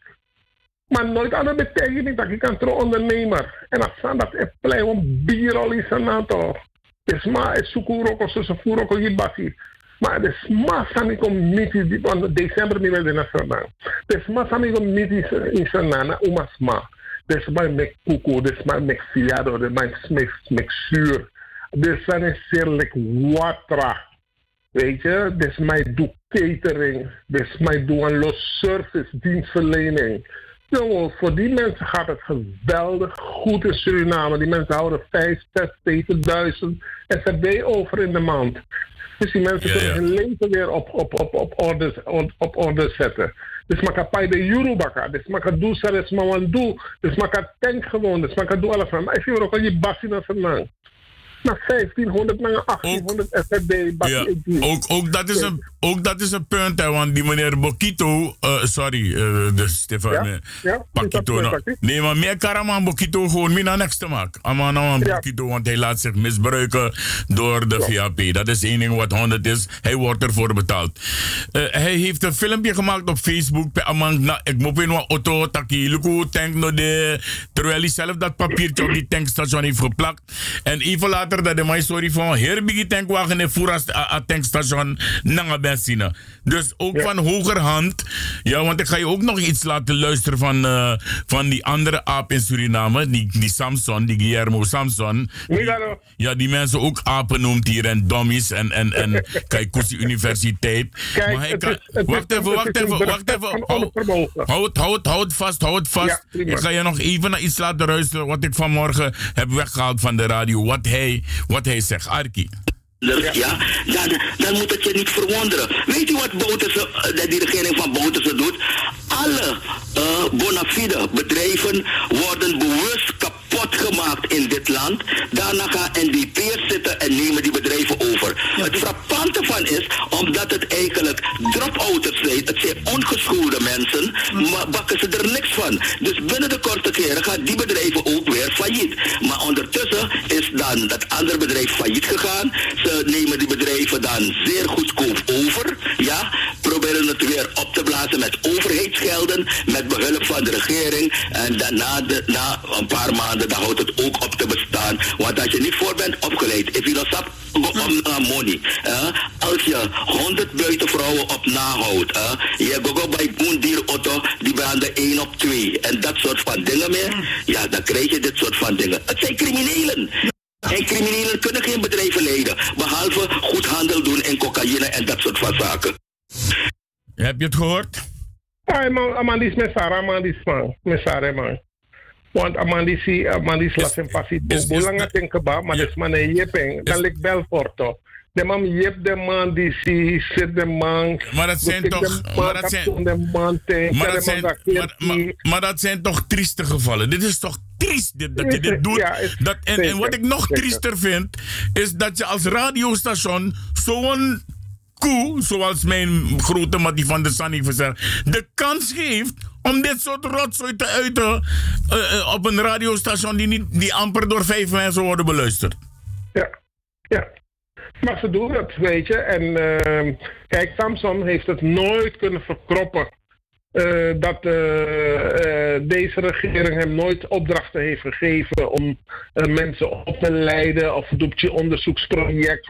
Maar nooit aan de betekent dat kan tro ondernemer. En als aan dat er plei om bier al is aan toch. Is maar, is zoeken ook als ze ook je bakkie. Maar de massa mi committee, die van december mi wel de nationaal. De massa mi committee in Sanana, umasma. Dus mijn mek kuku, dus mijn mek fiado, dus mijn mek, mek zuur. Dus dan is zeerlijk watra. Weet je, dus mij doe catering, dus mij doe een los service, dienstverlening. Jongen, voor die mensen gaat het geweldig goed in Suriname. Die mensen houden 5, 6, 7000 SRD over in de maand. Dus die mensen Ja, kunnen ja. hun leven weer op, op, op, op, orde, op, op orde zetten. Dus maar kan de Eurobaka, dus maar kan doen wan doe. Dus maar kan tank gewoon, dus maar kan doen alles van. Maar ik zie ook al je bassie naar vandaag. Na 1500 naar 1800 SRD Ja, ook, ook, dat is een, ook dat is een punt, hè, want die meneer Bokito, eh, sorry, eh, de Stefan, Ja, eh, ja, Pakito, nou. nee, maar meer Karaman Bokito gewoon mina niks te maken. Aan Ja. Bokito, want hij laat zich misbruiken door de VAP. Dat is één ding wat 100 is, hij wordt ervoor betaald. Hij heeft een filmpje gemaakt op Facebook, pe amang na, ik moet in wat auto, taki, luku, tank no de, terwijl hij zelf dat papiertje op die tankstation heeft geplakt. En even later dat de mij sorry van, heer bigi tankwagen en voer als a, a tankstation nanga benzine. Dus ook van hogerhand, ja, want ik ga je ook nog iets laten luisteren van, eh, van die andere aap in Suriname, die, die Samson, die Guillermo Samson. Migaro. Ja, die mensen ook apen noemt hier en dummies en, en, en Kaikusi Universiteit. Kijk, maar hij het kan, is- het is- wacht even, wacht even, wacht even. van Hou, onvermogen. hou het, hou het, hou het vast, hou het vast. Ja, ik ga je nog even naar iets laten luisteren wat ik vanmorgen heb weggehaald van de radio. Wat hij, wat hij zegt. Arki. ja, dan, dan moet het je niet verwonderen. Weet je wat Bouterse, eh, die regering van Bouterse doet? Alle eh bona fide bedrijven worden bewust gemaakt in dit land. Daarna gaan NDP'ers zitten en nemen die bedrijven over. Het frappante van is, omdat het eigenlijk drop-outers zijn, het zijn ongeschoolde mensen, maar bakken ze er niks van. Dus binnen de korte keren gaan die bedrijven ook weer failliet. Maar ondertussen is dan dat andere bedrijf failliet gegaan. Ze nemen die bedrijven dan zeer goedkoop over. Ja, proberen het weer op te blazen met overheidsgelden, met behulp van de regering. En daarna, de, na een paar maanden, dan houdt het ook op te bestaan. Want als je niet voor bent opgeleid, if you don't stop, go om naar money. eh, als je 100 buitenvrouwen op nahoudt, eh, je go go bij boendier auto, die branden 1 op 2. En dat soort van dingen meer. Ja, dan krijg je dit soort van dingen. Het zijn criminelen. En criminelen kunnen geen bedrijven leiden, behalve goed handel doen in cocaïne en dat soort van zaken. Heb je het gehoord? Ja, man, Amandis met Sarah, Amandis man. Met Sarah man. Want Amandis, Amandis laat zijn passie. Bolang denken ba, maar dus man een jepeng. Dan Belforto. De man jep de man die zit de man. Maar dat zijn toch- maar dat zijn- Maar dat, zijn, maar, dat zijn toch trieste gevallen. Dit is toch triest dit, dat je dit doet. Dat, en, en wat ik nog triester vind, is dat je als radiostation zo'n koe, zoals mijn grote Mattie van der San heeft gezegd, de kans geeft om dit soort rotzooi te uiten eh, eh, op een radiostation die, niet, die amper door vijf mensen worden beluisterd. Ja, ja. Maar ze doen het, weet je. En ehm, kijk, Samson heeft het nooit kunnen verkroppen. Eh, dat eh, eh, deze regering hem nooit opdrachten heeft gegeven om mensen op te leiden of doet je onderzoeksproject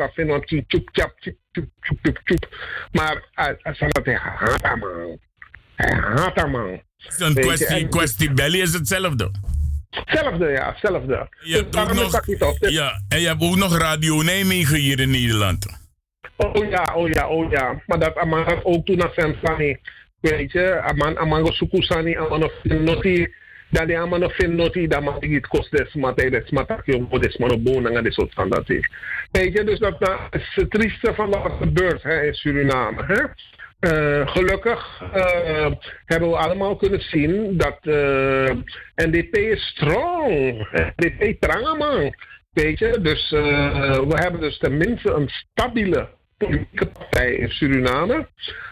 tjoep tjoep. Maar hij haat haar man. Hij haat. Het is een kwestie, kwestie belly is hetzelfde. Hetzelfde, ja, hetzelfde. Je hebt Dus ook nog, ja, en je hebt ook nog Radio Nijmegen hier in Nederland. Oh ja, oh ja, oh ja. Maar dat gaat ook toen naar Sani. Weet je, aman aman go sukusani, aman of noti. Dat die aman of noti, dat man die het kost des matay des matak yung des man op bonen en des soort van dat. Weet je, dus dat is het trieste van wat gebeurt hè, in Suriname. Hè? Eh, gelukkig eh, hebben we allemaal kunnen zien dat eh, NDP is strong. NDP trangaman. Weet je, dus we hebben dus tenminste een stabiele politieke partij in Suriname.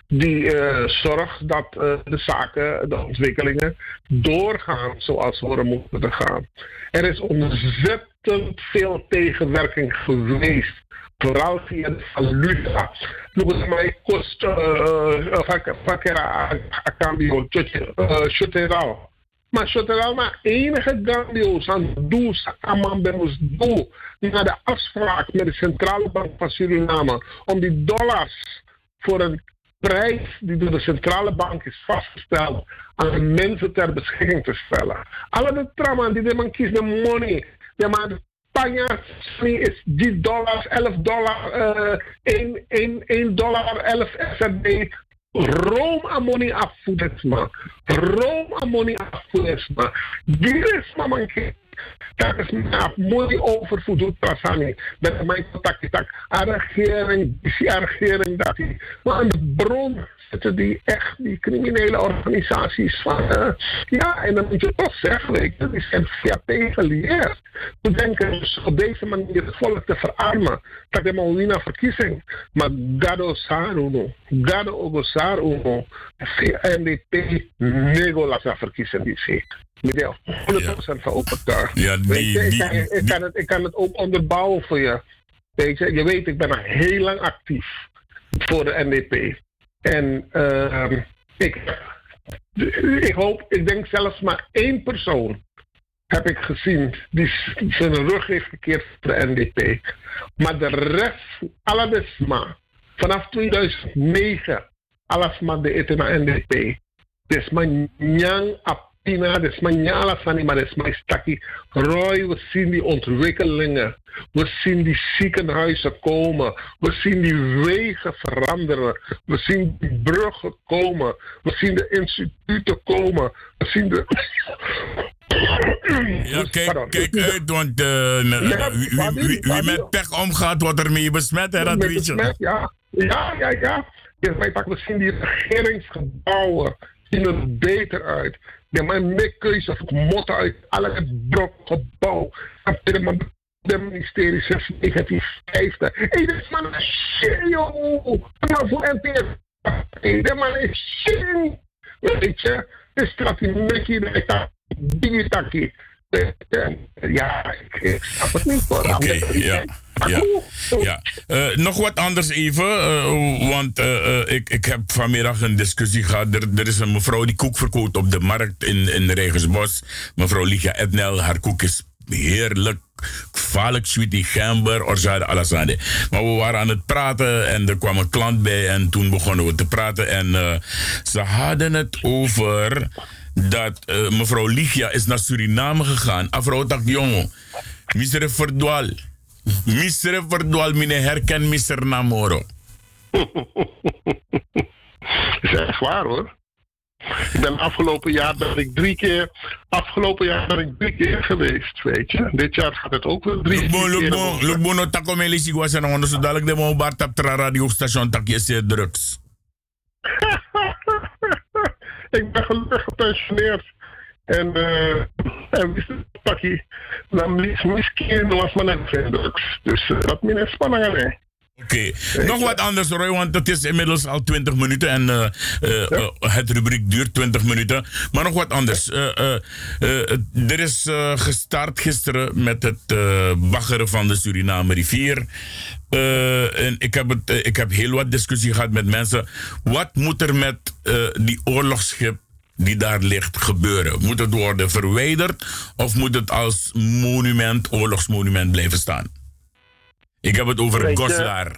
Die eh, zorgt dat eh, de zaken, de ontwikkelingen doorgaan zoals ze worden moeten gaan. Er is ontzettend veel tegenwerking geweest. Vooral via de valuta. Nog mij kost, eh, eh, vaak- Maar maar enige grandioos aan doe, samen bij doe, naar de afspraak met de Centrale Bank van Suriname om die dollars voor een prijs die door de Centrale Bank is vastgesteld aan de mensen ter beschikking te stellen. Alle de trauma die de man kiest de money, de man Spanje is 10 dollars, 11 dollar, uh, 1, 1, 1 dollar, 11 SRD. Room amoni afvoedesma. Room amoni afvoedesma. Giresma manke. Dat is mooi overvoed doet. Dat is mijn contact. A regering, die regering dat. Maar aan de bron zitten die echt, die criminele organisaties van. Uh, ja, en dan moet je toch zeggen, weet je, die zijn via tegenleerd. We denken dus op deze manier het volk te verarmen. Dat de Molina verkiezing. Maar gado saruno, gado ogosaruno, NDP nego lasa verkiezing die zegt. Miguel, 100% van overtuigd. Ja, die, kan, ik, kan het, ik kan het ook onderbouwen voor je. Weet je, je weet, ik ben al heel lang actief voor de NDP. En ehm, ik, ik hoop, ik denk zelfs maar één persoon heb ik gezien die zijn rug heeft gekeerd voor de NDP. Maar de rest, allesma, vanaf 2009, allesma de etena NDP. Dus mijn nyang sani, maar mijn stakkie. Roy, we zien die ontwikkelingen. We zien die ziekenhuizen komen. We zien die wegen veranderen. We zien die bruggen komen. We zien de instituten komen. We zien de. Ja, kijk, kijk uit, want eh, Ja, wie, wie, met pech omgaat, wordt ermee besmet, hè, dat weet je. Ja, ja, ja. ja. Wij pakken, we zien die regeringsgebouwen zien er beter uit. Ja, maar meer keuze of motten uit alle brok gebouw. En de man- de ministerie 6 negatief 50. Hé, dit is maar een shit, joh. Maar voor. Hé, dit man is shit. Weet je, de strategie Mickey, de digitaki. Ja, ik, ik snap het niet hoor. Oké, ja. Ja, ja. Eh, nog wat anders even, eh, want eh, ik, ik heb vanmiddag een discussie gehad. Er, er is een mevrouw die koek verkoopt op de markt in, in Rijgersbos. Mevrouw Ligia Ednel, haar koek is heerlijk. Gevaarlijk sweetie gember, orzade, alasade. Maar we waren aan het praten en er kwam een klant bij en toen begonnen we te praten. En ze hadden het over dat mevrouw Ligia is naar Suriname gegaan. Afro tak jongen, misere verdwaal. Misere verdwaal, mine herken mister Namoro. is echt waar hoor. Ik ben afgelopen jaar ben ik drie keer, afgelopen jaar ben ik drie keer geweest, weet je. Dit jaar gaat het ook weer drie vier keer lukbo, worden. lukbo no tako melisi was en zo dadelijk de mo bar tap tra radiostation tak je zeer drugs. ik ben gelukkig gepensioneerd. En, eh en wist het, dan mis, misschien was net geen drugs. Dus eh, dat minder spanning aan Oké, nog wat anders Roy, want het is inmiddels al 20 minuten en eh, het rubriek duurt 20 minuten. Maar nog wat anders. Er is gestart gisteren met het baggeren van de Suriname rivier. En ik heb, het, ik heb heel wat discussie gehad met mensen. Wat moet er met die oorlogsschip die daar ligt gebeuren? Moet het worden verwijderd of moet het als monument, oorlogsmonument blijven staan? Ik heb het over Goslar.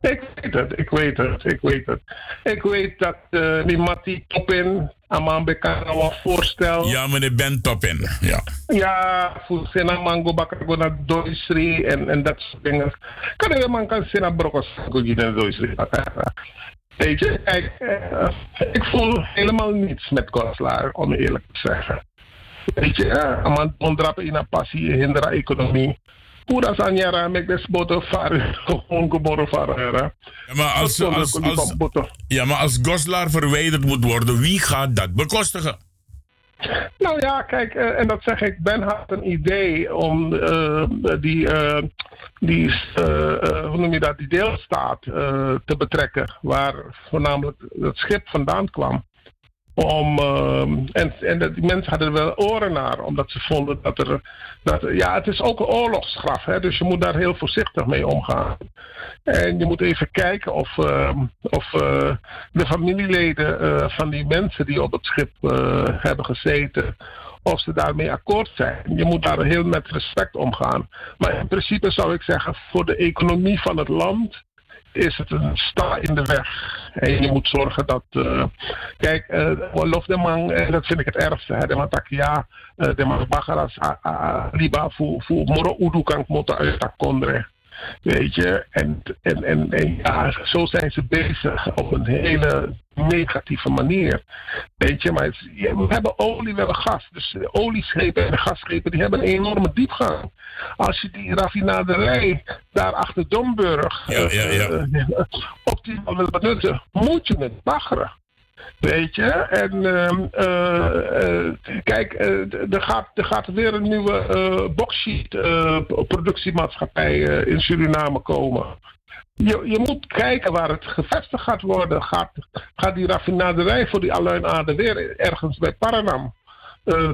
Ik weet het, ik weet het, ik weet het. Ik weet dat eh, die Matti Topin, Amambe kan nou wel voorstel. Ja, meneer Ben Toppin. Ja. Ja, voor Sena Mango Bakar naar Doisri en, en dat soort dingen. Kan je man kan Sena Brokos naar Doisri. Weet je, kijk, eh, ik voel helemaal niets met Koslaar, om eerlijk te zeggen. Weet je, ja, man ondrapen in een passie, hinderen economie. Pura sanyara, mek des boto varen, gewoon geboren varen. Ja, maar als, als, als, ja, maar als Goslar verwijderd moet worden, wie gaat dat bekostigen? Nou ja, kijk, eh, en dat zeg ik, Ben had een idee om eh, die, eh, die hoe noem je dat, die deelstaat te betrekken, waar voornamelijk het schip vandaan kwam. Om, ehm, en en dat, die mensen hadden er wel oren naar, omdat ze vonden dat er. Dat, ja, het is ook een oorlogsgraf, hè, dus je moet daar heel voorzichtig mee omgaan. En je moet even kijken of, ehm, of eh, de familieleden eh, van die mensen die op het schip eh, hebben gezeten, of ze daarmee akkoord zijn. Je moet daar heel met respect omgaan. Maar in principe zou ik zeggen, voor de economie van het land is het een sta in de weg. En je moet zorgen dat. eh, kijk, eh lof de man, en dat vind ik het ergste. Hè, de man tak ja, eh, de man bagaras, ah, ah, ah, liba, voor moro udu kan moeten uit dat. Weet je, en, en, en, en ja, zo zijn ze bezig op een hele negatieve manier. Weet je, maar het- ja, we hebben olie, we hebben gas. Dus de olieschepen en de gasschepen die hebben een enorme diepgang. Als je die raffinaderij daar achter Domburg Ja, ja, ja. eh, eh, optimaal wil benutten, moet je het baggeren. Weet je, en ehm, eh, eh, kijk, eh, er, gaat, er gaat weer een nieuwe bauxite eh, productiemaatschappij in Suriname komen. Je, je moet kijken waar het gevestigd gaat worden. Gaat, gaat die raffinaderij voor die Aluinaarde weer ergens bij Paranam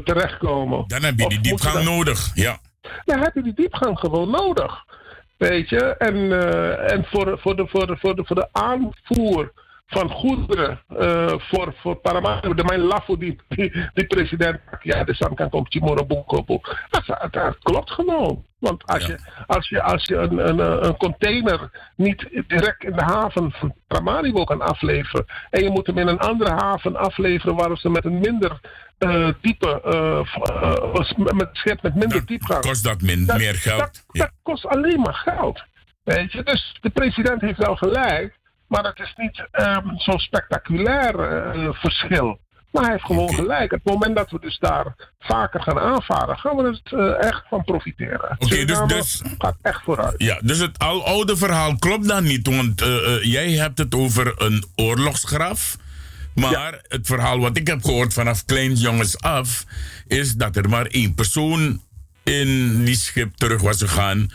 terechtkomen? Dan heb je die diepgang nodig. Ja. dan heb je die diepgang gewoon nodig. Weet je, en, en voor, voor, de, voor, de, voor, de, voor de aanvoer van goederen eh, voor, voor Paramaribo, de mijn lafo die, die, die president, ja, de Sam kan komt Timoro Boekopo. Dat, dat klopt gewoon. Want als je, als je, als je een, een, een container niet direct in de haven van Paramaribo kan afleveren en je moet hem in een andere haven afleveren waar ze met een minder eh, diepe, eh, met schip met minder diepgang. Kost dat min, meer geld? Dat, dat kost alleen maar geld. Weet je, dus de president heeft wel gelijk, maar het is niet ehm, zo'n spectaculair eh, verschil. Maar hij heeft gewoon gelijk. Het moment dat we dus daar vaker gaan aanvaren, gaan we er eh, echt van profiteren. Oké, dus, dus, gaat echt vooruit. ja, dus het aloude verhaal klopt dan niet. Want eh, jij hebt het over een oorlogsgraf. Maar het verhaal wat ik heb gehoord vanaf kleins jongens af... is dat er maar één persoon in die schip terug was gegaan...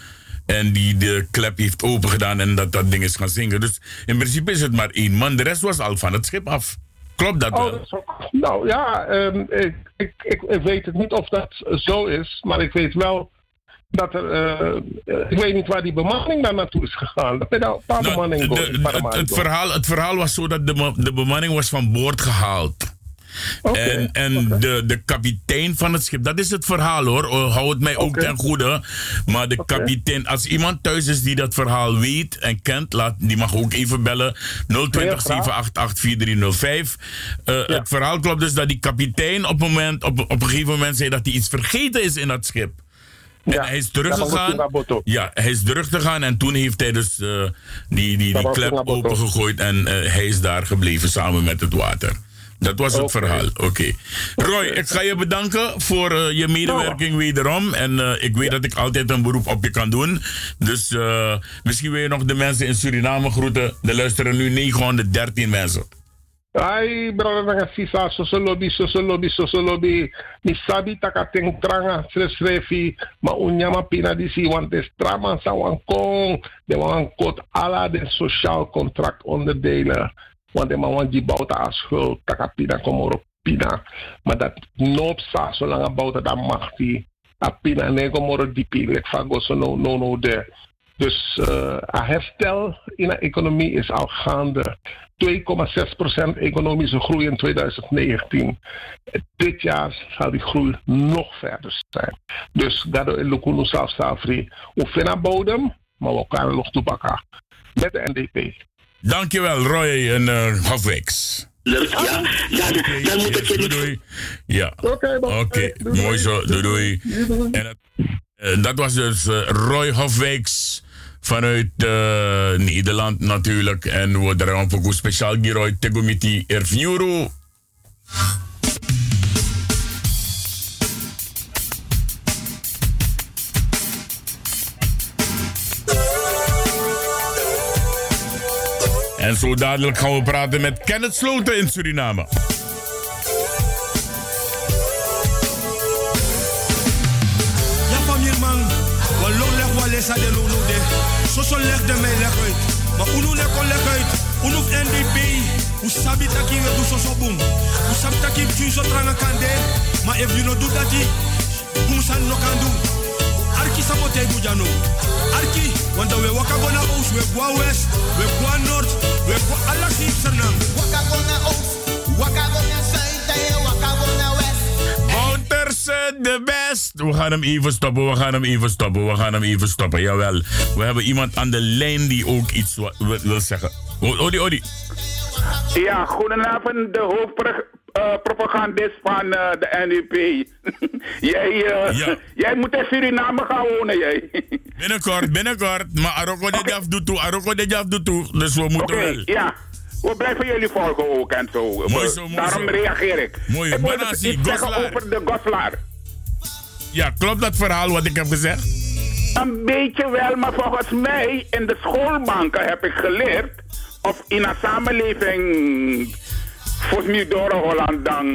en die de klep heeft opengedaan en dat dat ding is gaan zingen. Dus in principe is het maar één man. De rest was al van het schip af. Klopt dat Oh, wel? dat ook- nou ja, ehm, ik, ik, ik, ik weet het niet of dat zo is, maar ik weet wel dat er. eh, ik weet niet waar die bemanning daar naartoe is gegaan. Dat er een paar bemanning Nou, De- de- het, het, verhaal, het verhaal was zo dat de, de bemanning was van boord gehaald. En en de, de kapitein van het schip, dat is het verhaal hoor. Oh, Hou het mij ook ten goede. Maar de kapitein, als iemand thuis is die dat verhaal weet en kent, laat, die mag ook even bellen. 020 788 4305. Eh, Het verhaal klopt dus dat die kapitein op, moment, op, op een gegeven moment zei dat hij iets vergeten is in dat schip. En hij is teruggegaan. Ja, hij is teruggegaan en toen heeft hij dus eh, die, die, die klep opengegooid en eh, hij is daar gebleven samen met het water. Dat was het verhaal. Oké. Roy, ik ga je bedanken voor eh, je medewerking wederom. En eh, ik weet dat ik altijd een beroep op je kan doen. Dus eh, misschien wil je nog de mensen in Suriname groeten. Er luisteren nu 913 mensen. Ai, brother, sisa, soso lobby, soso lobby, soso lobby. Mi sabi taka tranga, sres refi, ma unyama pina disi, want des trama sa wan kong, de wan kot ala de sociaal contract onderdelen. Want de man die bouta a schuld, taka pina komoro pina. Maar dat noop sa, zolang a bouta da machti, a pina nego moro dipi, lek fago so no, no, no de. Dus eh een herstel in de economie is al gaande. 2,6% economische groei in 2019. Dit jaar zal die groei nog verder zijn. Dus daardoor in South Safri. Oefena bodem, maar we kunnen nog toepakken. Met de NDP. Dankjewel, Roy en Hofwijks. Ja, dan, dan moet niet... Doei. Ja. Oké, Oké, mooi zo. Doei, doei. En eh, dat was dus eh, Roy Hofwijks vanuit eh, Nederland natuurlijk. En we draaien ook een speciaal Giroy Tegumiti Erfnuru. En zo dadelijk gaan we praten met Kenneth Sloten in Suriname. Leg lesa de lo de. So so leg de mij leg uit. Maar unu ne kon leg uit. Unu NDP, Usabi taki we do so so boom. Usabi taki tune so tranga kande. Maar if you no do that, boom san no kan do. Arki sabote bujano. Arki, wanda we waka gona oost, we go west, we go north, we go alla sipsernam. Waka gona oost, waka gona zuid, waka gona west. Bouterse de best. We gaan hem even stoppen, we gaan hem even stoppen, we gaan hem even stoppen. Jawel, we hebben iemand aan de lijn die ook iets wil zeggen. Odi, Odi. Ja, goedenavond, de hoofdpropagandist van eh, de NUP. jij, eh, jij moet in Suriname gaan wonen, jij. Binnenkort, binnenkort. Maar Aroko de Jaf doet toe, Aroko de Jaf doet toe. Dus we moeten wel. ja. We blijven jullie volgen ook en zo. Mooi zo, mooi Daarom zo. reageer ik. Mooi, ik wil iets zeggen over de Goslaar. Ja, klopt dat verhaal wat ik heb gezegd? Een beetje wel, maar volgens mij in de schoolbanken heb ik geleerd, of in een samenleving, volgens door Holland dan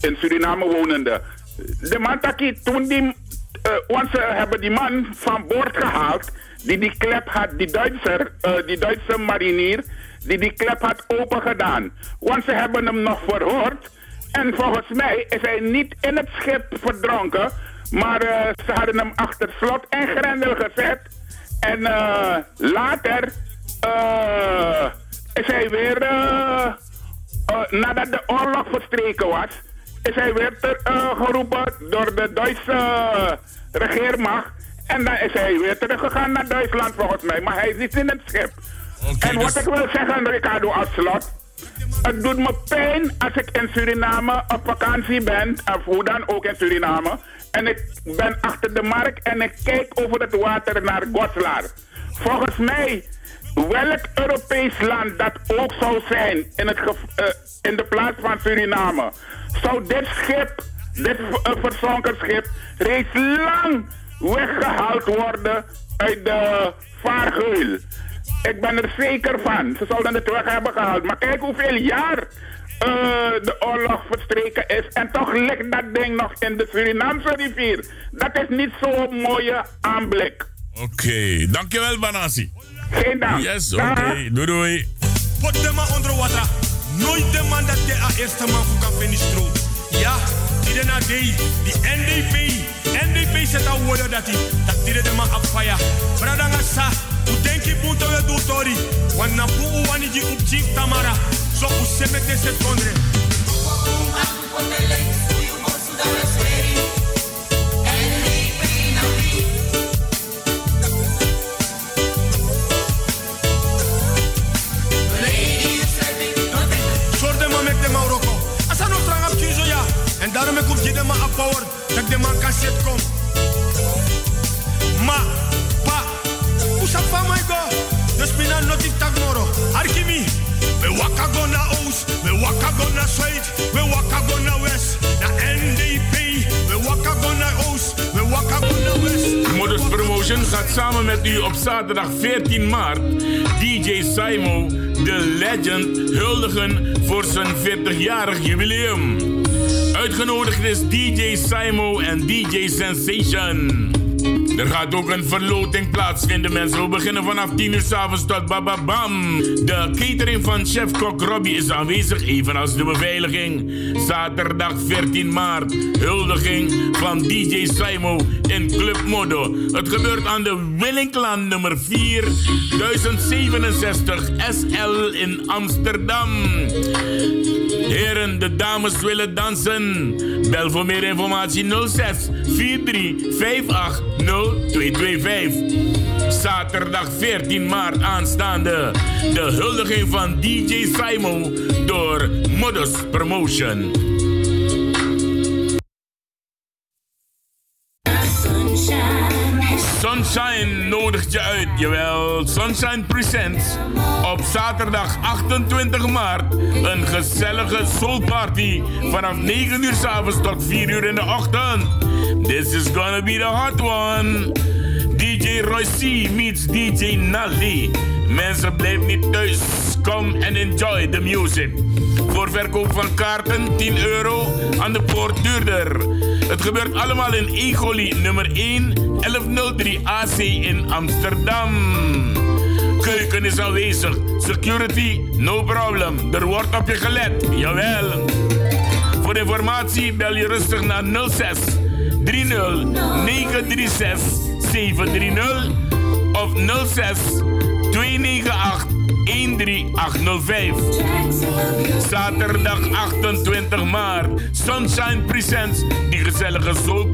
in Suriname wonende. De man taki, toen die, eh, want ze hebben die man van boord gehaald, die die klep had, die Duitser, eh, die Duitse marinier, die die klep had open gedaan. Want ze hebben hem nog verhoord. En volgens mij is hij niet in het schip verdronken, maar eh, ze hadden hem achter slot en grendel gezet. En later is hij weer, eh, eh, nadat de oorlog verstreken was, is hij weer ter- eh, geroepen door de Duitse regeermacht. En dan is hij weer teruggegaan naar Duitsland volgens mij, maar hij is niet in het schip. en wat ik wil zeggen, Ricardo, als slot. Het doet me pijn als ik in Suriname op vakantie ben, of hoe dan ook in Suriname. En ik ben achter de markt en ik kijk over het water naar Goslar. Volgens mij, welk Europees land dat ook zou zijn in, het eh, in de plaats van Suriname, zou dit schip, dit eh, verzonken schip, reeds lang weggehaald worden uit de vaargeul. Ik ben er zeker van. Ze zouden het weg hebben gehaald. Maar kijk hoeveel jaar eh, de oorlog verstreken is. En toch ligt dat ding nog in de Surinaamse rivier. Dat is niet zo'n mooie aanblik. Oké, dankjewel Banasi. Geen dank. Yes, oké. Doei doei. Put them under water. Nooit de man dat de a eerste man voor kan finish. Ja, na day, die NDP. NDP zet al woorden dat die, dat die de man op fire. Bradanga sa, hoe denk je we doen tori? Want na boe wani die op chief tamara. Zo hoe se met deze kondre. Soort En daarom ik op je op power. Dat de man zitten kom. Ma, pa, hoe zou van mij go? Dus mina notik tak moro. Arkimi. We waka go na oost, we waka go na zuid, we waka go na west. Na NDP, Gaat samen met u op zaterdag 14 maart DJ Simo, de legend, huldigen voor zijn 40-jarig jubileum. Uitgenodigd is DJ Simo en DJ Sensation. Er gaat ook een verloting plaatsvinden, mensen. We beginnen vanaf 10 uur s'avonds tot bababam. De catering van chef-kok Robbie is aanwezig, evenals de beveiliging. Zaterdag 14 maart, huldiging van DJ Simo in Club Modo. Het gebeurt aan de Willinklaan nummer 4, 1067 SL in Amsterdam. Heren, de dames willen dansen. Bel voor meer informatie 06 43 58 0225. Zaterdag 14 maart aanstaande. De huldiging van DJ Simon door Modus Promotion. Sunshine nodigt je uit, jawel. Sunshine Presents. Op zaterdag 28 maart een gezellige soulparty vanaf 9 uur s'avonds tot 4 uur in de ochtend. This is gonna be the hot one. DJ Roy C meets DJ Naldi. Mensen blijf niet thuis. Come and enjoy the music. Voor verkoop van kaarten 10 euro aan de poort duurder. Het gebeurt allemaal in Egoli nummer 1 1103 AC in Amsterdam. Keuken is aanwezig. Security, no problem. Er wordt op je gelet. Jawel. Voor informatie bel je rustig naar 06 30 936 730 of 06 298 13805. Zaterdag 28 maart. Sunshine Presents. Die gezellige soul.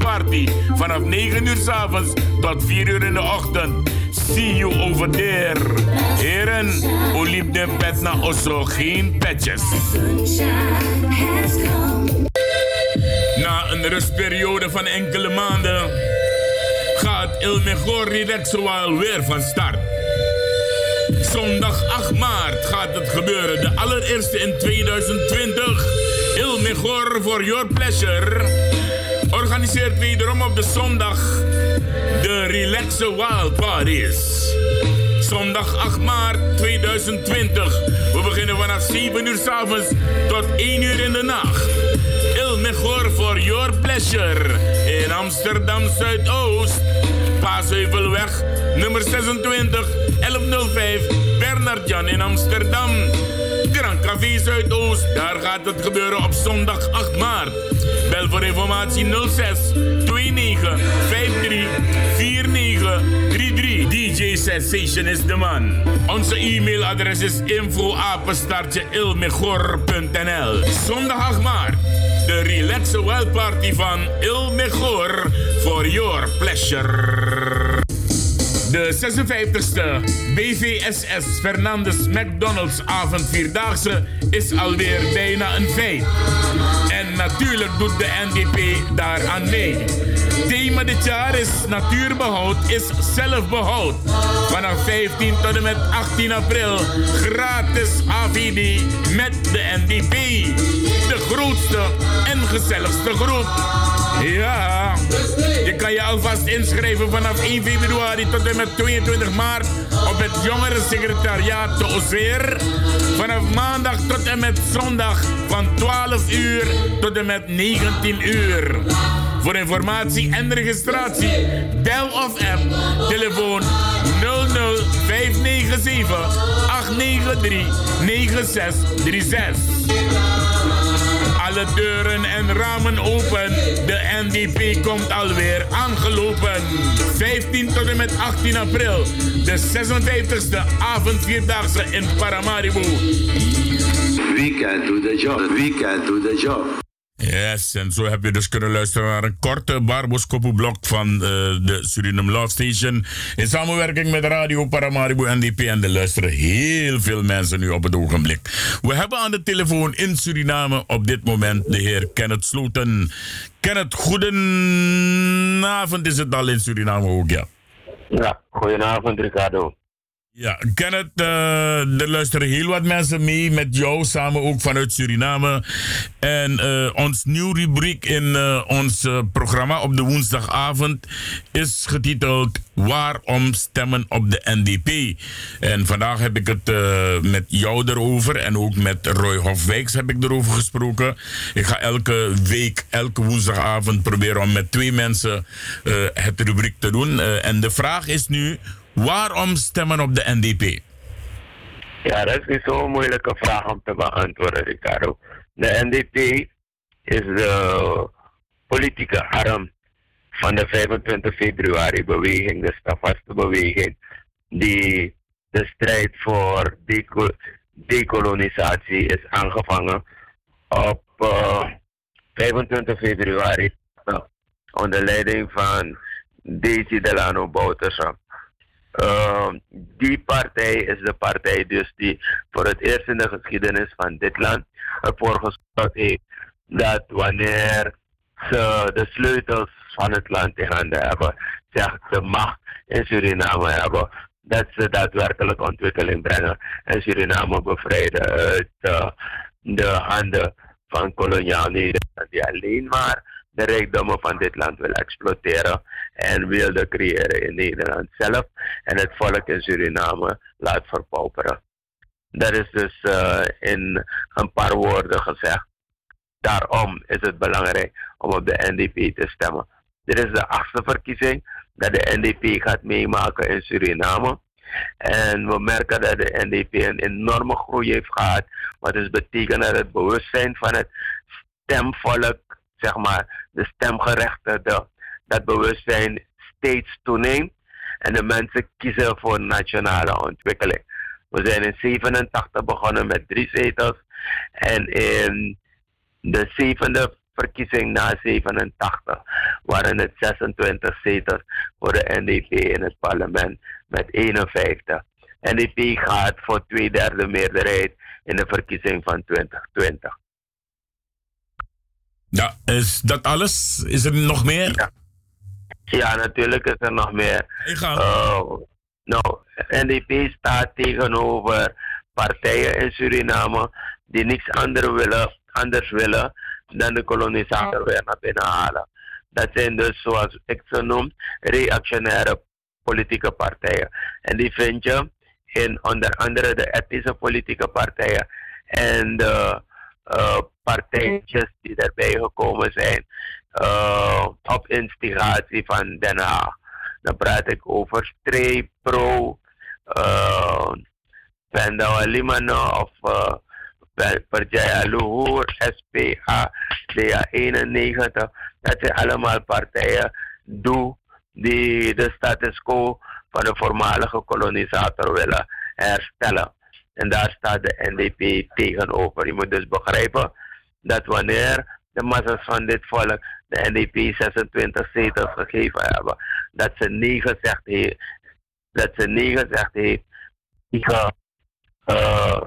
Vanaf 9 uur s avonds tot 4 uur in de ochtend. See you over there. Heren, oliep de pet naar Osso. Geen petjes. Na een rustperiode van enkele maanden gaat Il Mejor Relaxual weer van start. Zondag 8 maart gaat het gebeuren. De allereerste in 2020. Il Mejor for Your Pleasure. Organiseert wederom op de zondag de Relaxe Wild Parties. Zondag 8 maart 2020. We beginnen vanaf 7 uur s avonds tot 1 uur in de nacht. Il Mejor for Your Pleasure. In Amsterdam Zuidoost. Paasheuvelweg, nummer 26, 1105, Jan in Amsterdam. Grand Café Zuidoost, daar gaat het gebeuren op zondag 8 maart. Bel voor informatie 06 29 53 49 33. DJ Sensation is de man. Onze e-mailadres is info-ilmegor.nl Zondag 8 maart. De Relaxe Wild Party van Il Mejor for your pleasure. De 56e BVSS Fernandes McDonald's avondvierdaagse is alweer bijna een feit. En natuurlijk doet de NDP daaraan mee. Thema dit jaar is natuurbehoud is zelfbehoud. Vanaf 15 tot en met 18 april gratis AVD met de NDP. De grootste en gezelligste groep. Ja, kan je alvast inschrijven vanaf 1 februari tot en met 22 maart op het jongerensecretariaat te Ozeer. Vanaf maandag tot en met zondag van 12 uur tot en met 19 uur. Voor informatie en registratie bel of app telefoon 00597 893 9636. Deuren en ramen open. De NDP komt alweer aangelopen. 15 tot en met 18 april. De 56e avondvierdaagse in Paramaribo. We can do the job. We can do the job. Yes, en zo heb je dus kunnen luisteren naar een korte barboskoppelblok van uh, de Suriname Love Station. In samenwerking met Radio Paramaribo NDP. En er luisteren heel veel mensen nu op het ogenblik. We hebben aan de telefoon in Suriname op dit moment de heer Kenneth Sloten. Kenneth, goedenavond is het al in Suriname ook, ja? Ja, goedenavond Ricardo. Ja, Kenneth, uh, er luisteren heel wat mensen mee met jou, samen ook vanuit Suriname. En uh, ons nieuwe rubriek in uh, ons programma op de woensdagavond is getiteld Waarom stemmen op de NDP? En vandaag heb ik het met jou erover en ook met Roy Hofwijks heb ik erover gesproken. Ik ga elke week, elke woensdagavond proberen om met twee mensen het rubriek te doen. en de vraag is nu... Waarom stemmen op de NDP? Ja, dat is zo'n moeilijke vraag om te beantwoorden, Ricardo. De NDP is de politieke arm van de 25 februari beweging, de stapvaste beweging, die de strijd voor deco decolonisatie is aangevangen op uh, 25 februari uh, onder leiding van Daisy Delano Bouterse. Uh, die partij is de partij dus die voor het eerst in de geschiedenis van dit land ervoor gezorgd heeft dat wanneer ze de sleutels van het land in handen hebben, zeg de macht in Suriname hebben, dat ze daadwerkelijk ontwikkeling brengen en Suriname bevrijden uit uh, de handen van koloniaal Nederland die alleen maar de rijkdommen van dit land wil exploiteren en wilde creëren in Nederland zelf en het volk in Suriname laat verpauperen. Dat is dus uh, in een paar woorden gezegd. Daarom is het belangrijk om op de NDP te stemmen. Dit is de achtste verkiezing dat de NDP gaat meemaken in Suriname. En we merken dat de NDP een enorme groei heeft gehad. Wat dus betekent dat het bewustzijn van het stemvolk, zeg maar, de stemgerechtigden, dat bewustzijn steeds toeneemt. En de mensen kiezen voor nationale ontwikkeling. We zijn in 87 begonnen met drie zetels. En in de zevende verkiezing na 87 waren het 26 zetels voor de NDP in het parlement met 51. NDP gaat voor twee derde meerderheid in de verkiezing van 2020. Ja, is dat alles? Is er nog meer? Ja, natuurlijk is er nog meer. Uh, nou, NDP staat tegenover partijen in Suriname die niks anders willen, anders willen dan de kolonisator weer naar binnen halen. Dat zijn dus, zoals ik ze noem, reactionaire politieke partijen. En die vind je in onder andere de ethische politieke partijen en de uh, partijtjes die erbij gekomen zijn uh, op instigatie van Den Haag. Dan praat ik over Streep, Pro, uh, Penda Limano of uh, Partij SPA, DA91. Dat zijn allemaal partijen doe, die de status quo van de voormalige kolonisator willen herstellen. En daar staat de NDP tegenover. Je moet dus begrijpen dat wanneer de massa's van dit volk de NDP 26 zetels gegeven hebben, dat ze nee gezegd heeft, dat ze nee gezegd heeft tegen uh,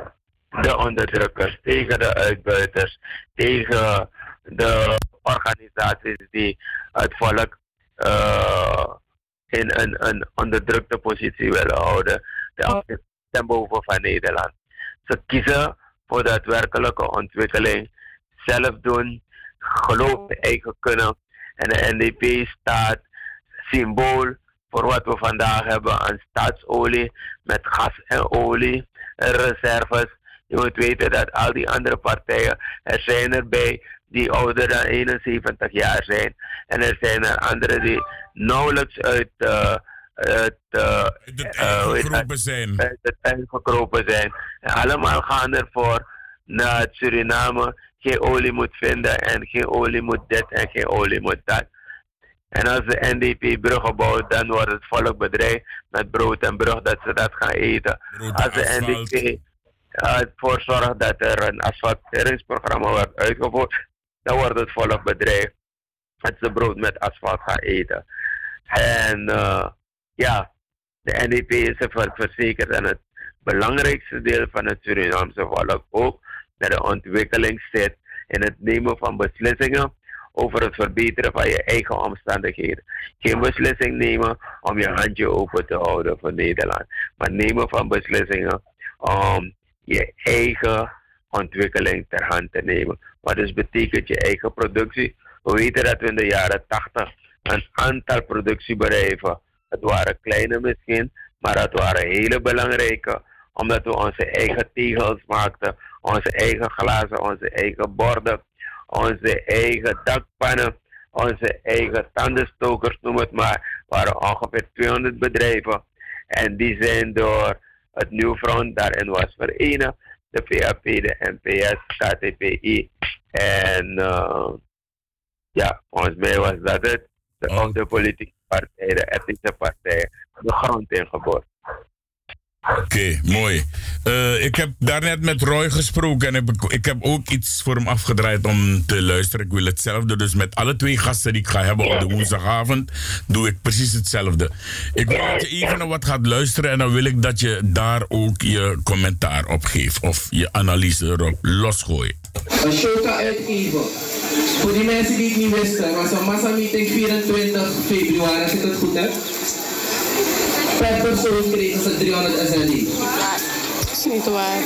de onderdrukkers, tegen de uitbuiters, tegen de organisaties die het volk uh, in een, een onderdrukte positie willen houden, de ten boven van Nederland. Ze kiezen voor daadwerkelijke ontwikkeling, zelf doen, geloof in eigen kunnen. En de NDP staat symbool voor wat we vandaag hebben aan staatsolie met gas en olie reserves. Je moet weten dat al die andere partijen, er zijn erbij die ouder dan 71 jaar zijn. En er zijn er anderen die nauwelijks uit uh, het, uh, gekropen zijn. Uit het gekropen zijn. En allemaal gaan ervoor naar Suriname geen olie moet vinden en geen olie moet dit en geen olie moet dat. En als de NDP bruggen bouwt, dan wordt het volk bedreigd met brood en brug dat ze dat gaan eten. als de NDP ervoor zorgt dat er een asfalteringsprogramma wordt uitgevoerd, dan wordt het volk bedreigd dat ze brood met asfalt gaan eten. En uh, ja, de NDP is ervoor verzekerd en het belangrijkste deel van het Surinaamse volk ook dat de ontwikkeling zit in het nemen van beslissingen over het verbeteren van je eigen omstandigheden. Geen beslissing nemen om je handje open te houden voor Nederland, maar nemen van beslissingen om je eigen ontwikkeling ter hand te nemen. Wat dus betekent je eigen productie. We weten dat we in de jaren 80 een aantal productiebedrijven, het waren kleine misschien, maar het waren hele belangrijke, omdat we onze eigen tegels maakten, onze eigen glazen, onze eigen borden, onze eigen dakpannen, onze eigen tandenstokers, noem het maar, waren ongeveer 200 bedrijven. En die zijn door het Nieuw Front daarin was verenigd, de VAP, de NPS, KTPI. En uh, ja, volgens mij was dat het. De, Oh. de politieke partij, de ethische partij, de grond ingeboord. Oké, mooi. Eh, ik heb daarnet met Roy gesproken en heb ik, heb ook iets voor hem afgedraaid om te luisteren. Ik wil hetzelfde. Dus met alle twee gasten die ik ga hebben op de woensdagavond, doe ik precies hetzelfde. Ik wil dat je even naar wat gaat luisteren en dan wil ik dat je daar ook je commentaar op geeft of je analyse erop losgooit. Een. Voor die mensen die het niet wisten, was een massameeting 24 februari, als ik het goed heb. Per persoon kregen ze 300 SND. Dat is niet waar.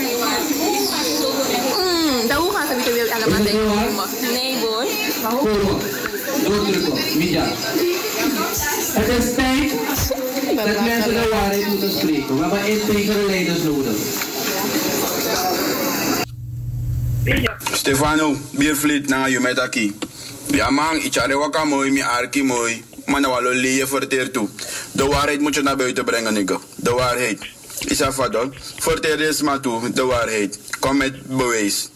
Mm, dan hoe gaan ze niet weer allemaal denken? Nee, boy. Komen, doordrukken, media. Het is tijd dat mensen de waarheid moeten spreken. We hebben integere leiders nodig. Stefano, biervliet na je met aki. Ja man, ik had waka mooi, mi arki mooi. Maar nou wel leer je verteer toe. De waarheid moet je naar buiten brengen, nigga. De waarheid. Is dat wat Verteer is maar toe, de waarheid. Kom met bewijs.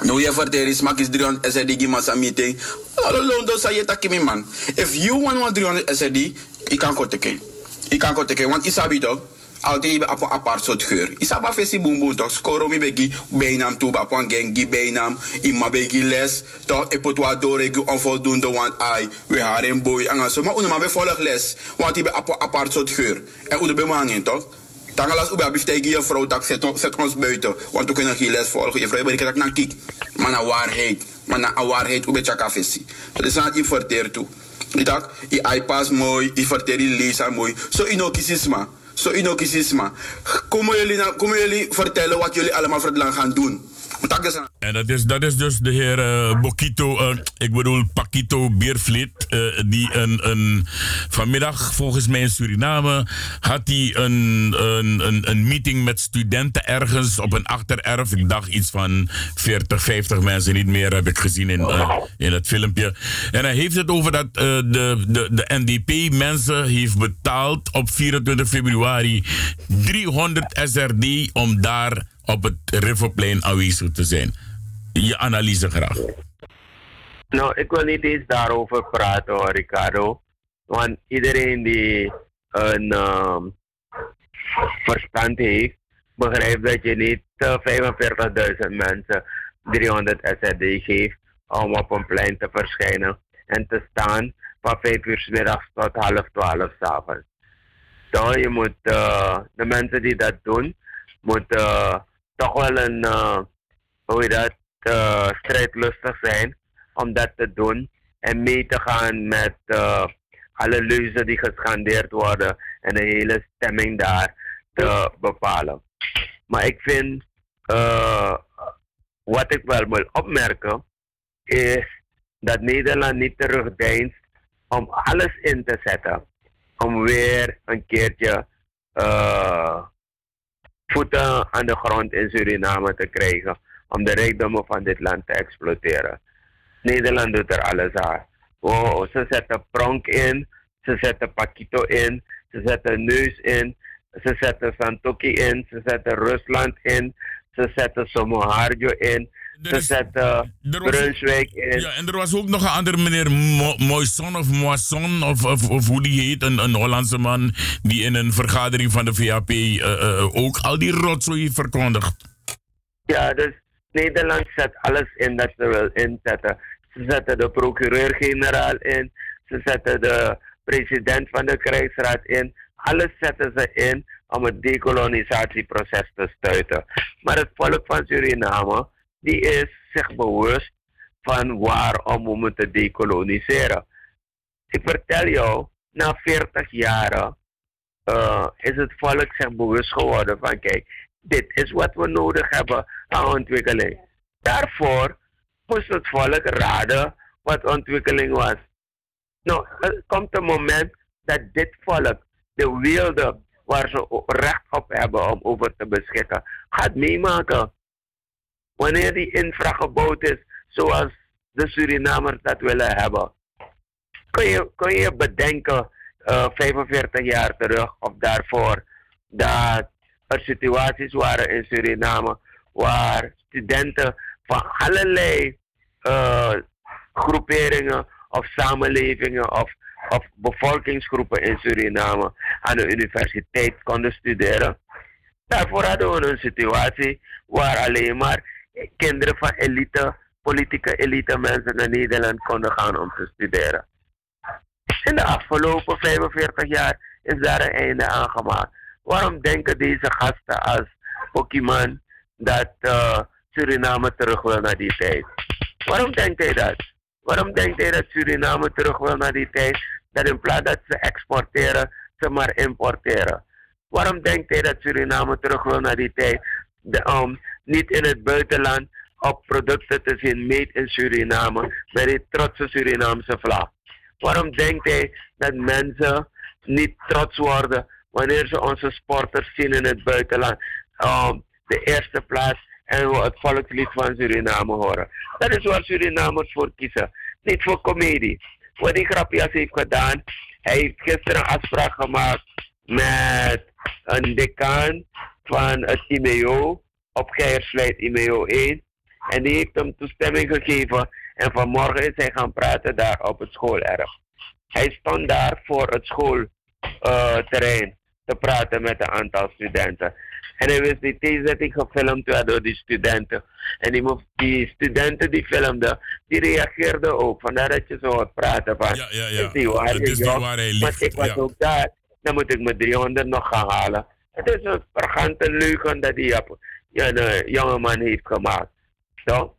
Nu je verteer is maar is 300 SRD gimasa meeting. Allo do sa je takimi man. If you want one 300 SRD, ik kan kotteken. Ik kan kotteken, want isabi toch? Altijd op een apart soort geur. Isaba fesi bumbu toch? Skoro mi begi bijnaam toe, een gengi bijnaam. Ima begi les, toch? Ik door, ik onvoldoende, want ai, we haar een boy. En zo, maar unema be volg les, want die een apart soort geur. En hoe de bemangen, toch? Tangalas ube abif tegen je vrouw, dat zet, zet ons buiten. Want we kunnen geen les volgen. Je vrouw, ik dat naar kijk. Maar naar waarheid. Maar naar waarheid, ube chaka fesi. Dat is aan het verteer toe. Itak, i iPads mooi, i verteer i lezen mooi. Zo inokisisma. Zo inokisisma. Komen jullie, komen jullie vertellen wat jullie allemaal voor het land gaan doen? En dat is, dat is dus de heer uh, Bokito, uh, ik bedoel Pakito Beervliet, uh, die een, een, vanmiddag volgens mij in Suriname had hij een, een, een, een, meeting met studenten ergens op een achtererf. Ik dacht iets van 40, 50 mensen, niet meer heb ik gezien in, in het filmpje. En hij heeft het over dat de, de, de NDP mensen heeft betaald op 24 februari 300 SRD om daar op het Riverplein aanwezig te zijn. Je analyse graag. Nou, ik wil niet eens daarover praten hoor, Ricardo. Want iedereen die een um, verstand heeft, begrijpt dat je niet uh, 45.000 mensen 300 SRD geeft om op een plein te verschijnen en te staan van 5 uur s middags tot half 12 s avonds. Dus je moet, uh, de mensen die dat doen, moeten uh, toch wel een, hoe je dat, uh, strijdlustig zijn om dat te doen en mee te gaan met uh, alle leuzen die gescandeerd worden en de hele stemming daar te bepalen. Maar ik vind, wat ik wel wil opmerken, is dat Nederland niet terugdeinst om alles in te zetten. Om weer een keertje voeten aan de grond in Suriname te krijgen om de rijkdommen van dit land te exploiteren. Nederland doet er alles aan. Oh, ze zetten pronk in, ze zetten Pakito in, ze zetten Neus in, ze zetten Santoki in, ze zetten Rusland in, ze zetten Somoharjo in, ze zetten Brunswijk in. Ja, en er was ook nog een andere meneer Mo Moisson of Moisson, of, of, of, hoe die heet, een, een Hollandse man, die in een vergadering van de VAP uh, uh, ook al die rotzooi heeft verkondigd. Ja, dus Nederland zet alles in dat ze wil inzetten. Ze zetten de procureur-generaal in, ze zetten de president van de krijgsraad in. Alles zetten ze in om het decolonisatieproces te stuiten. Maar het volk van Suriname die is zich bewust van waarom we moeten decoloniseren. Ik vertel jou, na 40 jaren uh, is het volk zich bewust geworden van kijk, dit is wat we nodig hebben ontwikkeling. Daarvoor moest het volk raden wat ontwikkeling was. Nou, er komt een moment dat dit volk de wilde waar ze recht op hebben om over te beschikken, gaat meemaken wanneer die infra gebouwd is zoals de Surinamers dat willen hebben. Kun je, kun je bedenken, uh, 45 jaar terug of daarvoor, dat er situaties waren in Suriname waar studenten van allerlei uh, groeperingen of samenlevingen of, of bevolkingsgroepen in Suriname aan de universiteit konden studeren. Daarvoor hadden we een situatie waar alleen maar kinderen van elite, politieke elite mensen naar Nederland konden gaan om te studeren. In de afgelopen 45 jaar is daar een einde aan gemaakt. Waarom denken deze gasten als Pokémon dat uh, Suriname terug wil naar die tijd? Waarom denkt hij dat? Waarom denkt hij dat Suriname terug wil naar die tijd? Dat in plaats dat ze exporteren, ze maar importeren. Waarom denkt hij dat Suriname terug wil naar die tijd? De, um, niet in het buitenland op producten te zien made in Suriname met die trotse Surinaamse vlag. Waarom denkt hij dat mensen niet trots worden wanneer ze onze sporters zien in het buitenland? Um, de eerste plaats en we het volkslied van Suriname horen. Dat is waar Surinamers voor kiezen. Niet voor comedie. wat die grapjas heeft gedaan, hij heeft gisteren een afspraak gemaakt met een decaan van het IMEO op Geijersluit IMEO 1. En die heeft hem toestemming gegeven. En vanmorgen is hij gaan praten daar op het schoolerf. Hij stond daar voor het schoolterrein te praten met een aantal studenten. En hij wist die theezetting gefilmd werd door die studenten. En die, die studenten die filmden, die reageerden ook. Vandaar dat je zo hoort praten van, Ja, ja, ja. het is niet waar, is niet joh. waar hij Maar ik was ja. ook daar, dan moet ik mijn 300 nog gaan halen. Het is een arrogante leugen dat die een jongeman heeft gemaakt. Zo?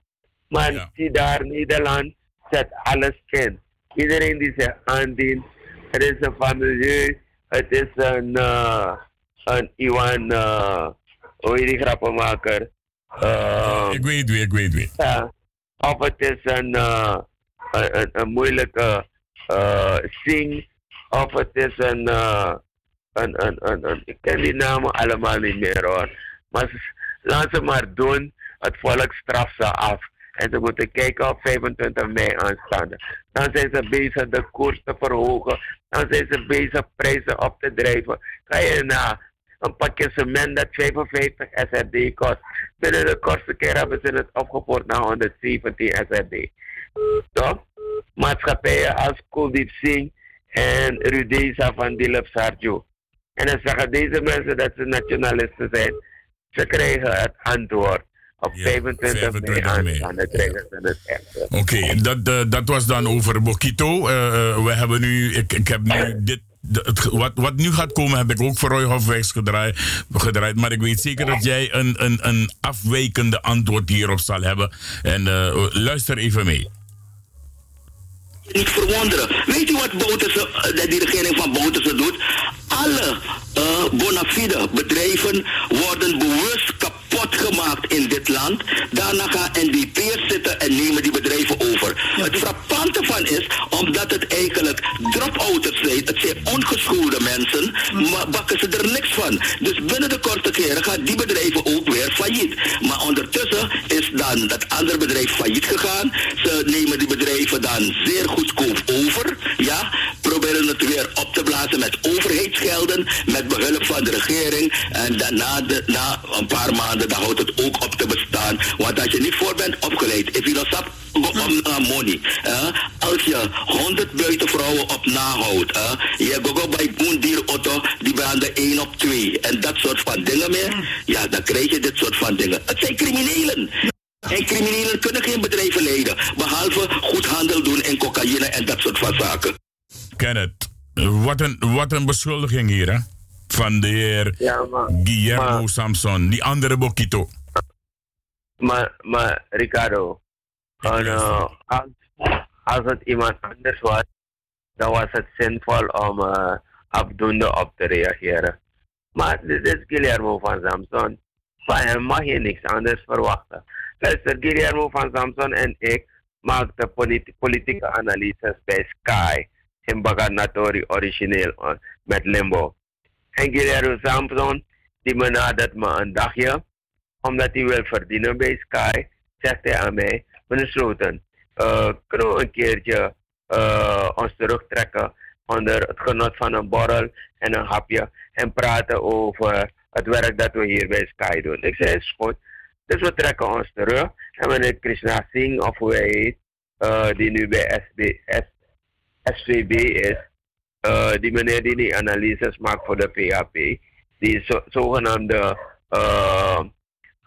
Maar zie daar, Nederland zet alles in. Iedereen die zich aandient, het is een familie, het is een, eh een Iwan, eh hoe heet die grappenmaker? Eh, ik weet wie, ik weet wie. ja, of het is een, eh, een, moeilijke eh zing, of het is een, een, een, een, een, ik ken die namen allemaal niet meer hoor. Maar laat ze maar doen, het volk straft ze af. En ze moeten kijken op 25 mei aanstaande. Dan zijn ze bezig de koers te verhogen. Dan zijn ze bezig prijzen op te drijven. Ga je na een pakje cement dat 55 SRD kost. Binnen de kortste keer hebben ze het opgevoerd naar 117 SRD. Toch? Maatschappijen als Kuldeep Singh en Rudeza van Dilip Sarjo. En dan zeggen deze mensen dat ze nationalisten zijn. Ze krijgen het antwoord. Op 25, mei echt. Oké, dat, eh, dat was dan over Bokito. Eh, eh, we hebben nu, ik, ik heb nu dit. de- het, wat, wat nu gaat komen heb ik ook voor Roy Hofwijks gedraaid, gedraaid. Maar ik weet zeker dat jij een, een, een afwijkende antwoord hierop zal hebben. En eh, luister even mee. niet verwonderen. Weet u wat Bouterse, eh, dat die regering van Bouterse doet? Alle eh bona fide bedrijven worden bewust kapot gemaakt in dit land. Daarna gaan NDP'ers zitten en nemen die bedrijven over. Het frappante van is, omdat het eigenlijk drop-outers zijn, het zijn ongeschoolde mensen, maar bakken ze er niks van. Dus binnen de korte keren gaan die bedrijven ook weer failliet. Maar ondertussen is dan dat andere bedrijf failliet gegaan. Ze nemen die bedrijven dan zeer goedkoop over. Ja, proberen het weer op te blazen met overheidsgelden, met behulp van de regering. En daarna, de, na een paar maanden, dan houdt het ook op te bestaan. Want als je niet voor bent opgeleid, if you don't stop, go on uh, money. eh, als je 100 buitenvrouwen op nahoudt, eh, je go bij boendier auto, die branden 1 op 2. En dat soort van dingen meer. Ja, dan krijg je dit soort van dingen. Het zijn criminelen. En criminelen kunnen geen bedrijven leiden, behalve goed handel doen in cocaïne en dat soort van zaken. Kenneth, wat een, wat een beschuldiging hier, hè? Van de heer Guillermo Samson, die andere Bokito. Maar, maar Ricardo, en, eh, als, als het iemand anders was, dan was het zinvol om eh afdoende op te reageren. Maar dit is Guillermo van Samson. Van hem mag je niks anders verwachten. Luister, Guillermo van Samson en ik maakten politi- politieke analyses bij Sky in Baganatori origineel eh, met Limbo. En Guillermo Samson, die benadert me een dagje omdat hij wil verdienen bij Sky, zegt hij aan mij, meneer Sloten, eh, kunnen we een keertje eh, ons terugtrekken onder het genot van een borrel en een hapje en praten over het werk dat we hier bij Sky doen. Ik zei, is goed. Dus we trekken ons terug en meneer Krishna Singh, of hoe hij heet, eh, die nu bij SB, SVB is, eh, die meneer die die analyses maakt voor de PHP, die zo, zogenaamde eh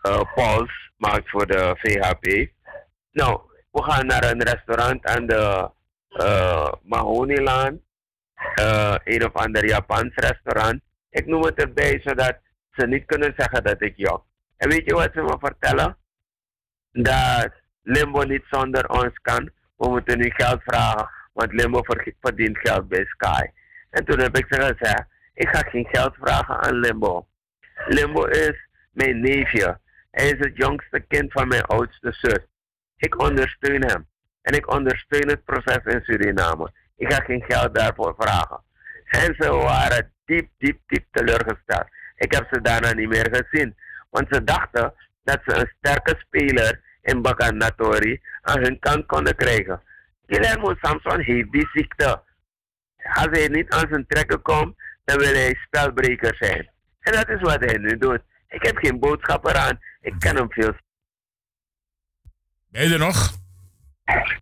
uh, Pauls maakt voor de VHP. Nou, we gaan naar een restaurant aan de uh, Mahonilaan. Uh, een of ander Japans restaurant. Ik noem het erbij zodat ze niet kunnen zeggen dat ik jok. En weet je wat ze me vertellen? Dat Limbo niet zonder ons kan. We moeten nu geld vragen, want Limbo ver- verdient geld bij Sky. En toen heb ik ze gezegd, ik ga geen geld vragen aan Limbo. Limbo is mijn neefje. Hij is het jongste kind van mijn oudste zus. Ik ondersteun hem. En ik ondersteun het proces in Suriname. Ik ga geen geld daarvoor vragen. En ze waren diep, diep, diep teleurgesteld. Ik heb ze daarna niet meer gezien. Want ze dachten dat ze een sterke speler in Baganatori aan hun kant konden krijgen. Guillermo Samson heeft die ziekte. Als hij niet aan zijn trekken komt, dan wil hij spelbreker zijn. En dat is wat hij nu doet. Ik heb geen boodschap eraan. Ik kan hem veel. Ben je er nog?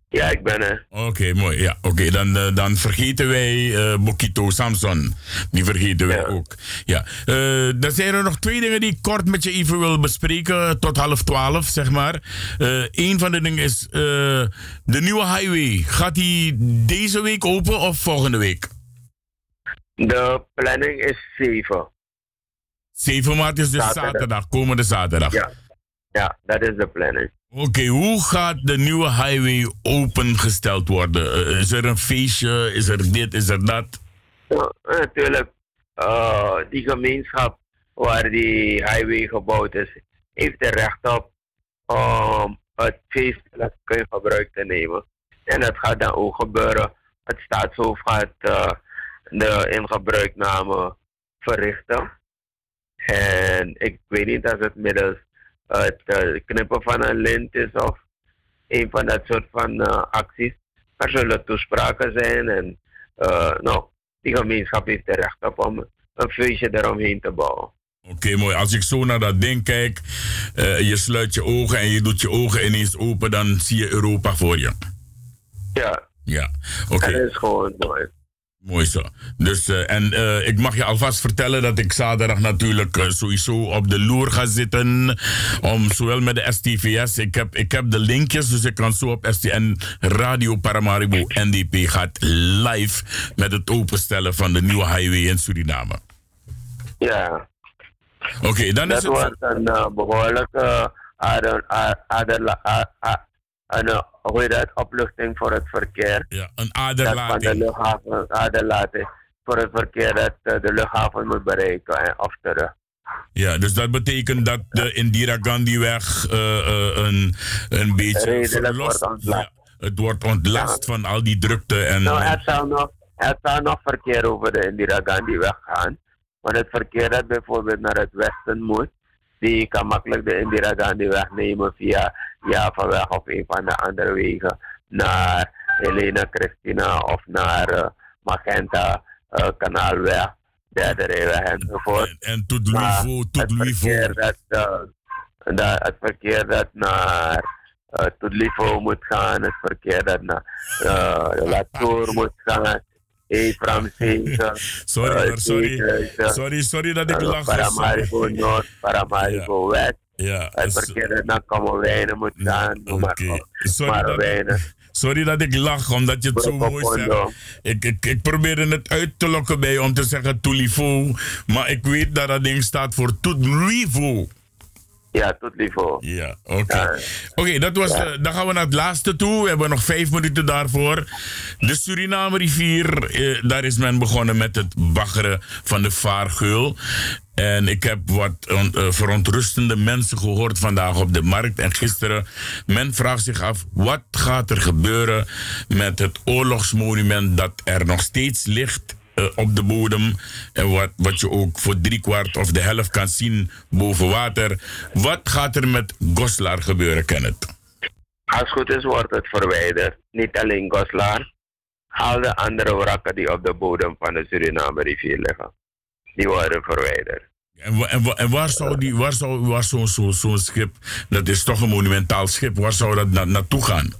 Ja, ik ben er. Oké, mooi. Ja, oké. Dan, eh, dan vergeten wij eh Bokito Samson. Die vergeten wij ook. Ja. Eh, dan zijn er nog twee dingen die ik kort met je even wil bespreken. Tot half twaalf, zeg maar. Eh een van de dingen is eh, de nieuwe highway. Gaat die deze week open of volgende week? De planning is 7. 7 maart is dus Zaterdag. zaterdag, komende zaterdag. Ja. Ja, dat is de planning. Oké, hoe gaat de nieuwe highway opengesteld worden? Eh, is er een feestje? Is er dit? Is er dat? Ja, natuurlijk, eh, die gemeenschap waar die highway gebouwd is, heeft er recht op om het feestelijk in gebruik te nemen. En dat gaat dan ook gebeuren. Het staatshoofd gaat eh, de ingebruikname verrichten. En ik weet niet of het middels het eh, knippen van een lint is of een van dat soort van eh, acties. Er zullen toespraken zijn en eh, nou, die gemeenschap heeft er recht op om een feestje eromheen te bouwen. Oké, mooi. Als ik zo naar dat ding kijk, eh, je sluit je ogen en je doet je ogen ineens open, dan zie je Europa voor je. Ja. Ja, oké. Dat is gewoon mooi. Mooi zo. Dus, eh, en eh, ik mag je alvast vertellen dat ik zaterdag natuurlijk eh, sowieso op de loer ga zitten. Om zowel met de STVS. Ik heb, ik heb de linkjes, dus ik kan zo op STN Radio Paramaribo NDP gaat live met het openstellen van de nieuwe highway in Suriname. Ja. Oké, dan dat is het. wordt een eh, behoorlijke een, eh, hoe heet dat, opluchting voor het verkeer. Ja, een Dat van de aderlating. luchthaven, aderlating voor het verkeer dat eh, de luchthaven moet bereiken en of terug. Ja, dus dat betekent dat de Indira Gandhiweg eh, eh, een, een beetje verlost- wordt. Ja, het wordt ontlast van al die drukte en... Nou, er zal, nog, er zal nog verkeer over de Indira Gandhi weg gaan. Want het verkeer dat bijvoorbeeld naar het westen moet, die kan makkelijk de Indira Gandhi weg nemen via Javaweg of een van de andere wegen naar Helena Christina of naar eh, Magenta eh, Kanaalweg, derde rijweg enzovoort. En tot Louisvaux, tot verkeer dat, eh, dat, het verkeer dat naar uh, tot Livo moet gaan, het verkeer dat naar uh, Latour moet gaan, Efram Zeven. Sorry, sorry. Sorry, sorry dat ik lach. Paramaribo Noord, Paramaribo West. Ja, het verkeer dat naar Kamerwijnen moet gaan, maar op. Sorry sorry dat ik lach, omdat je het zo mooi zegt. Ik, ik, ik probeerde het uit te lokken bij om te zeggen Toulifo, maar ik weet dat dat ding staat voor Toutlivo. Ja, tot niveau. Ja, oké. Oké, dat was. dan gaan we naar het laatste toe. We hebben nog vijf minuten daarvoor. De Suriname rivier, eh, daar is men begonnen met het baggeren van de vaargeul. En ik heb wat eh, verontrustende mensen gehoord vandaag op de markt en gisteren. Men vraagt zich af, wat gaat er gebeuren met het oorlogsmonument dat er nog steeds ligt eh, op de bodem. En wat, wat je ook voor driekwart of de helft kan zien boven water. Wat gaat er met Goslar gebeuren, Kenneth? Als het goed is, wordt het verwijderd. Niet alleen Goslar, al de andere wrakken die op de bodem van de Suriname rivier liggen, die worden verwijderd. En, en, wa- en waar zou, die, waar zou, waar zou zo'n schip, dat is toch een monumentaal schip, waar zou dat na, naartoe gaan?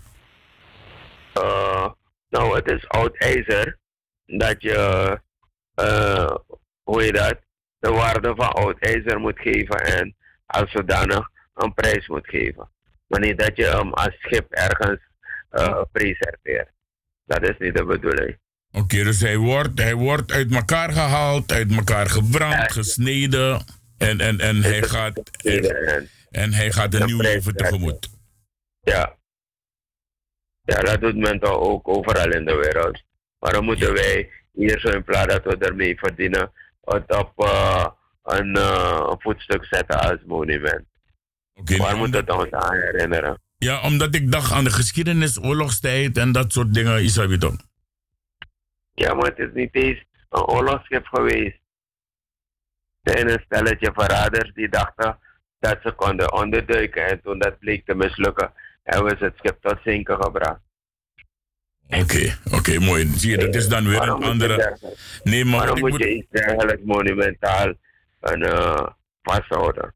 Eh, nou, het is oud ijzer dat je, eh, hoe je dat, de waarde van oud ijzer moet geven en als zodanig een prijs moet geven. Maar niet dat je hem als schip ergens eh preserveert. Dat is niet de bedoeling. Oké, dus hij wordt, hij wordt uit elkaar gehaald, uit elkaar gebrand, gesneden. En, en, en, hij, gaat, en hij gaat een nieuw leven tegemoet. Ja. Ja, dat doet men toch ook overal in de wereld. Waarom moeten wij hier zo in plaats dat we ermee verdienen, het op eh, een, een voetstuk zetten als monument? Waar moet het ons aan herinneren? Ja, omdat ik dacht aan de geschiedenis, oorlogstijd en dat soort dingen, Isabi toch? Ja, maar het is niet eens een oorlogsschip geweest. Er zijn een stelletje verraders die dachten dat ze konden onderduiken. En toen dat bleek te mislukken, hebben ze het schip tot zinken gebracht. Oké, oké, mooi. Zie je, dat is dan weer Waarom een moet je andere... Nee, maar Waarom ik moet je iets dergelijks monumentaal en, eh, vasthouden?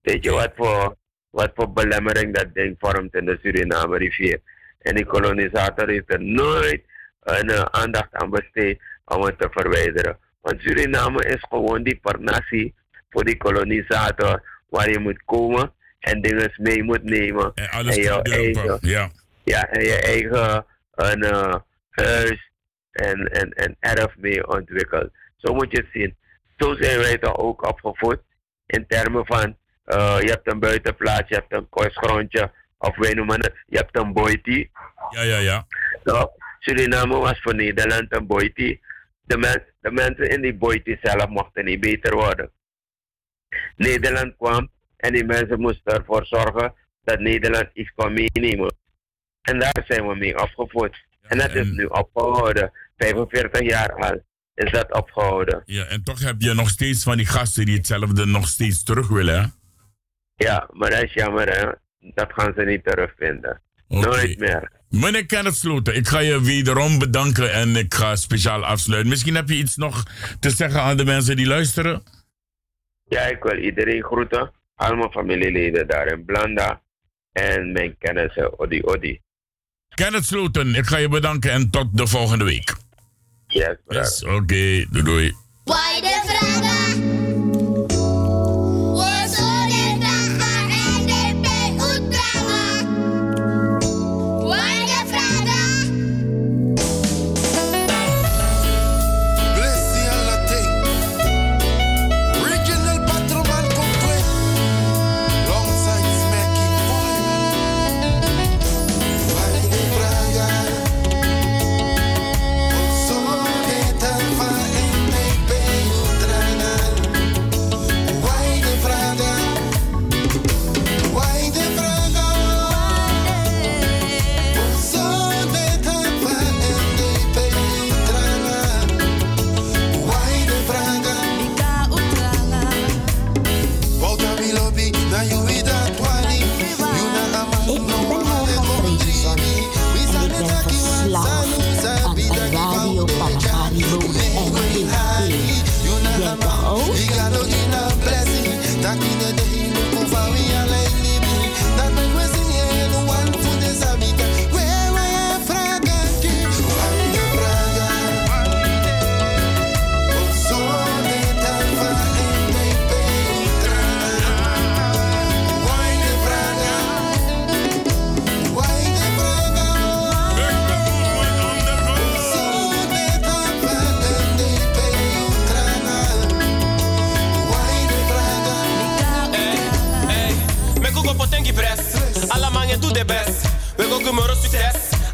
Weet je wat voor, wat voor belemmering dat ding vormt in de Suriname rivier? En die kolonisator heeft er nooit een, eh, aandacht aan besteed om het te verwijderen. Want Suriname is gewoon die parnassie voor die kolonisator waar je moet komen en dingen mee moet nemen. En alles dumpen, eigen, ja. ja, en je eigen een, eh, huis en, en, en erf mee ontwikkelt. Zo moet je het zien. Zo zijn wij toch ook opgevoed in termen van eh, je hebt een buitenplaats, je hebt een kostgrondje, of wij noemen het, je hebt een boitie. Ja, ja, ja. Nou, Suriname was voor Nederland een boitie. De, men, de mensen in die boitie zelf mochten niet beter worden. Nederland kwam en die mensen moesten ervoor zorgen dat Nederland iets kon meenemen. En daar zijn we mee opgevoed. En dat is nu opgehouden. 45 jaar al is dat opgehouden. Ja, en toch heb je nog steeds van die gasten die hetzelfde nog steeds terug willen, hè? Ja, maar dat is jammer, hè. Dat gaan ze niet terugvinden. Nooit meer. Meneer Kenneth Sloten, ik ga je wederom bedanken en ik ga speciaal afsluiten. Misschien heb je iets nog te zeggen aan de mensen die luisteren? Ja, ik wil iedereen groeten. Al mijn familieleden daar in Blanda. En mijn kennissen, Odi Odi. Kenneth Sloten, ik ga je bedanken en tot de volgende week. Yes, yes Oké, doei doei. Why de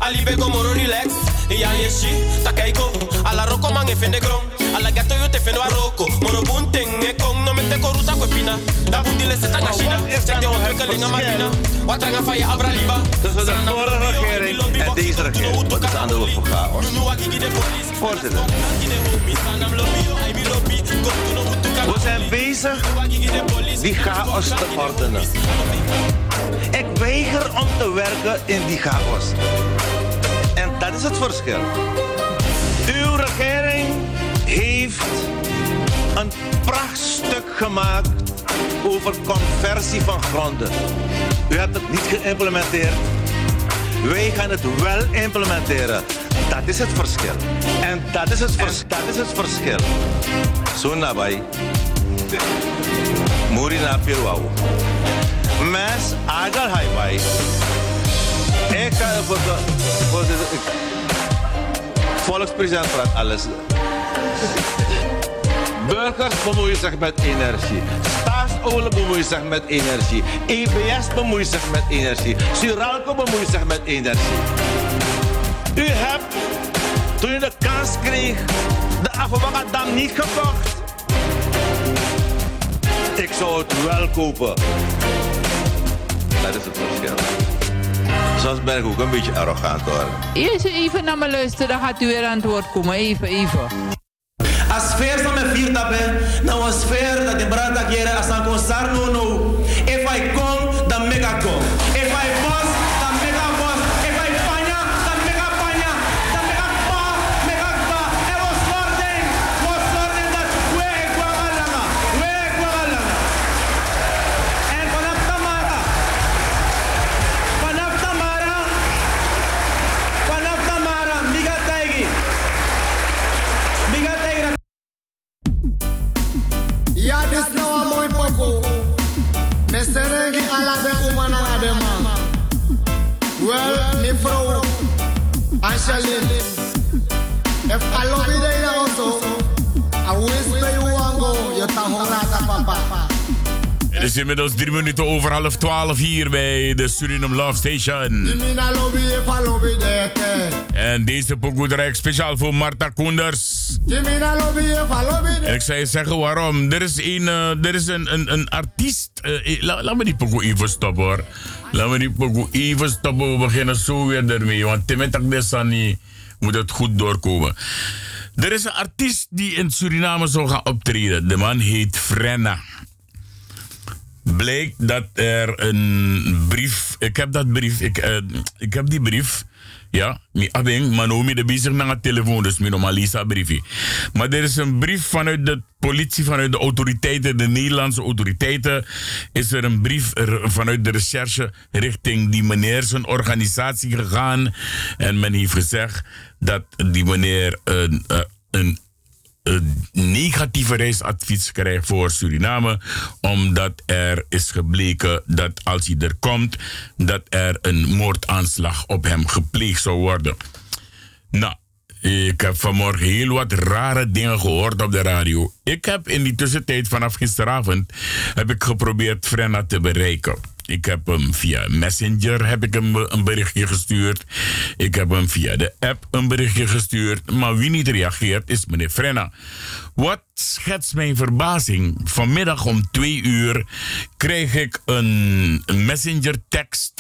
success. Ali be go moro relax. Ya yeshi, takaiko. Alla roko mange fende grom. Alla gato yo te fendo a roko. Moro bunting e kong no me te koruta ko pina. Da bundi le seta gashina. Check de ontwikkeling aan Martina. Wat hangen van je abra liba. Tussen de vorige regering en deze regering. Wat is aan de hoofd van chaos? Voorzitter. We zijn bezig die chaos te ordenen. Ik weiger om te werken in die chaos. En dat is het verschil. Uw regering heeft een prachtstuk gemaakt over conversie van gronden. U hebt het niet geïmplementeerd. Wij gaan het wel implementeren. Dat is het verschil. En dat is het, dat is het verschil. Zo nabij. Mes agal highway. Ik ga voor de Volkspresident praat alles. Burgers bemoeien zich met energie. Staatsolie bemoeit zich met energie. EBS bemoeit zich met energie. Suralco bemoeit zich met energie. U hebt, toen u de kans kreeg, de Afwakadam niet gekocht. Ik zou het wel kopen. Dat is het verschil. Soms ben ik ook een beetje arrogant hoor. Eerst even naar me luisteren, dan gaat u weer aan het woord komen. Even, even. A sfeer sa me vier tape, na een sfeer dat de kere as een concert no specialist. Het is inmiddels drie minuten over half twaalf hier bij de Suriname Love Station. En deze pokoe draai speciaal voor Marta Koenders. En ik zou je zeggen waarom. Er is een, eh, er is een, een, een artiest. eh, eh, la- laat me die pokoe even stoppen hoor. Laat me die pokoe even stoppen. We beginnen zo weer ermee. Want Timetak Desani moet het goed doorkomen. Er is een artiest die in Suriname zou gaan optreden. De man heet Frenna. Bleek dat er een brief. Ik heb dat brief. Ik, eh, ik heb die brief. Ja, mi maar mi de bezig naar het telefoon, dus mi Lisa briefje. Maar er is een brief vanuit de politie, vanuit de autoriteiten, de Nederlandse autoriteiten, is er een brief vanuit de recherche richting die meneer zijn organisatie gegaan. En men heeft gezegd dat die meneer een, eh, een negatieve reisadvies krijgt voor Suriname, omdat er is gebleken dat als hij er komt, dat er een moordaanslag op hem gepleegd zou worden. Nou, ik heb vanmorgen heel wat rare dingen gehoord op de radio. Ik heb in die tussentijd vanaf gisteravond heb ik geprobeerd Frenna te bereiken. Ik heb hem via Messenger heb ik hem een berichtje gestuurd. Ik heb hem via de app een berichtje gestuurd. Maar wie niet reageert is meneer Frenna. Wat schetst mijn verbazing? Vanmiddag om twee uur kreeg ik een messenger tekst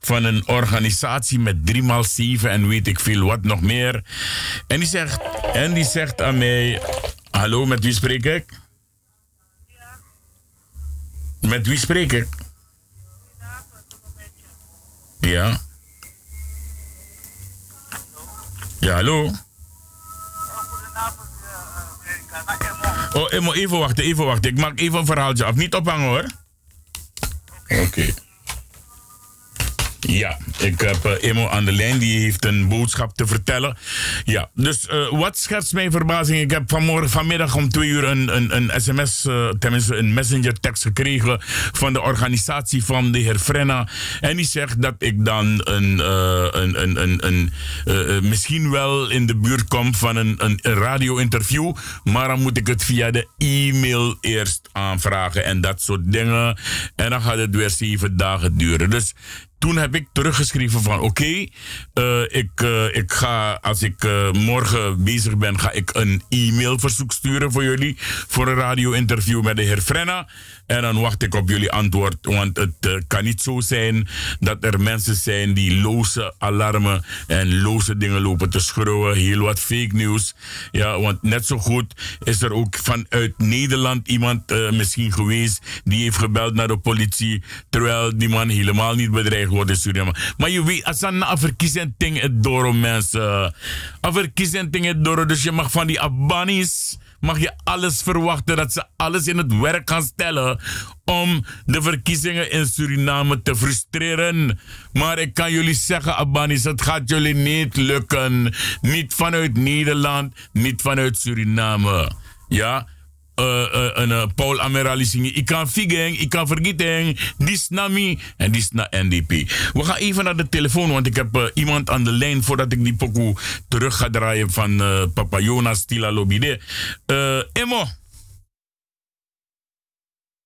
van een organisatie met 3x7 en weet ik veel wat nog meer. En die zegt, en die zegt aan mij: Hallo, met wie spreek ik? Met wie spreek ik? Ja. Ja, hallo. Oh, Emo, even wachten, even wachten. Ik maak even een verhaaltje af. Niet ophangen hoor. Oké. Ja, ik heb eh, Emo aan de lijn. Die heeft een boodschap te vertellen. Ja, dus eh, wat schetst mijn verbazing? Ik heb vanmorgen, vanmiddag om twee uur een, een, een sms, eh, tenminste een messenger tekst gekregen van de organisatie van de heer Frenna. En die zegt dat ik dan een, een, een, een, een misschien wel in de buurt kom van een, een, een radio-interview. Maar dan moet ik het via de e-mail eerst aanvragen en dat soort dingen. En dan gaat het weer zeven dagen duren. Dus toen heb ik teruggeschreven van oké, eh, ik, eh, ik ga als ik eh, morgen bezig ben, ga ik een e-mailverzoek sturen voor jullie voor een radio-interview met de heer Frenna. En dan wacht ik op jullie antwoord, want het eh, kan niet zo zijn dat er mensen zijn die loze alarmen en loze dingen lopen te schreeuwen. Heel wat fake news. Ja, want net zo goed is er ook vanuit Nederland iemand eh, misschien geweest die heeft gebeld naar de politie, terwijl die man helemaal niet bedreigd wordt in Suriname. Maar je weet, als dan een verkiezing het door mensen. Een verkiezing het door, dus je mag van die Abanis mag je alles verwachten dat ze alles in het werk gaan stellen om de verkiezingen in Suriname te frustreren. Maar ik kan jullie zeggen, Abanis, het gaat jullie niet lukken. Niet vanuit Nederland, niet vanuit Suriname. Ja? Eh, eh, een eh, Paul Amerali. Ik kan figeng, ik kan vergeten. Die is naar me en die is naar NDP. We gaan even naar de telefoon, want ik heb iemand aan de lijn voordat ik die pokoe terug ga draaien van eh, Papa Jonas Tila Lobide. Eh Emo.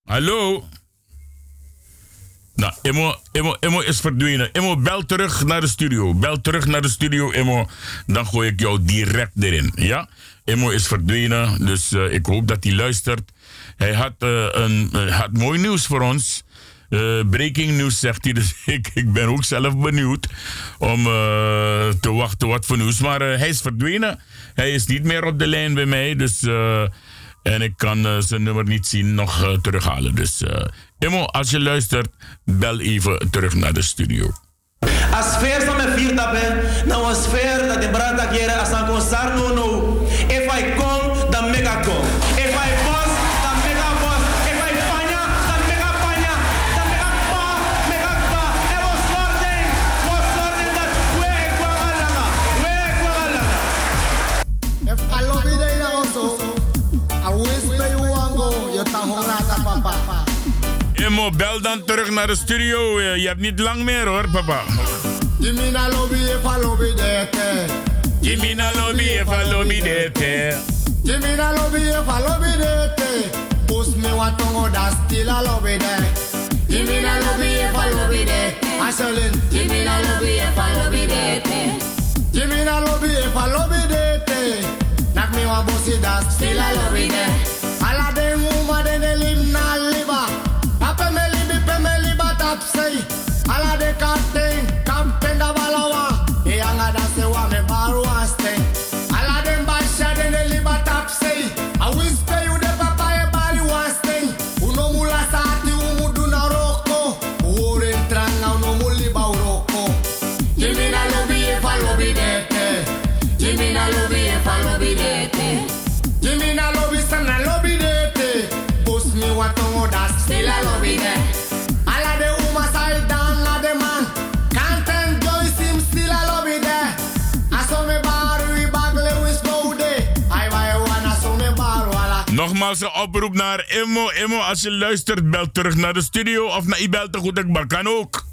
Hallo. Nou, Emo, Emo, Emo is verdwenen. Emo, bel terug naar de studio. Bel terug naar de studio, Emo. Dan gooi ik jou direct erin. Ja? Emo is verdwenen, dus eh, ik hoop dat hij luistert. Hij had, eh, een, eh, had mooi nieuws voor ons. Breaking news zegt hij, dus ik, ik ben ook zelf benieuwd om te wachten wat voor nieuws. Maar hij is verdwenen. Hij is niet meer op de lijn bij mij, dus... en ik kan zijn nummer niet zien, nog terughalen. Dus Emo, als je luistert, bel even terug naar de studio. A sfeer sa me vier een sfeer Emo, bel dan terug naar de studio. Eh, Je hebt niet lang meer hoor, papa. Jimina lobby if I lobby dete. Jimina lobby if I lobby dete. Jimina lobby if I lobby dete. Post me what tongo da still a lobby de. Jimina lobby if I lobby dete. Ashelin. Jimina lobby if I lobby dete. Jimina lobby if I lobby dete. Nak me wa bossy da still a lobby de. Say. Alla de Nogmaals een oproep naar Emo. Emo, als je luistert, bel terug naar de studio of naar Ibel te goed, ik kan ook.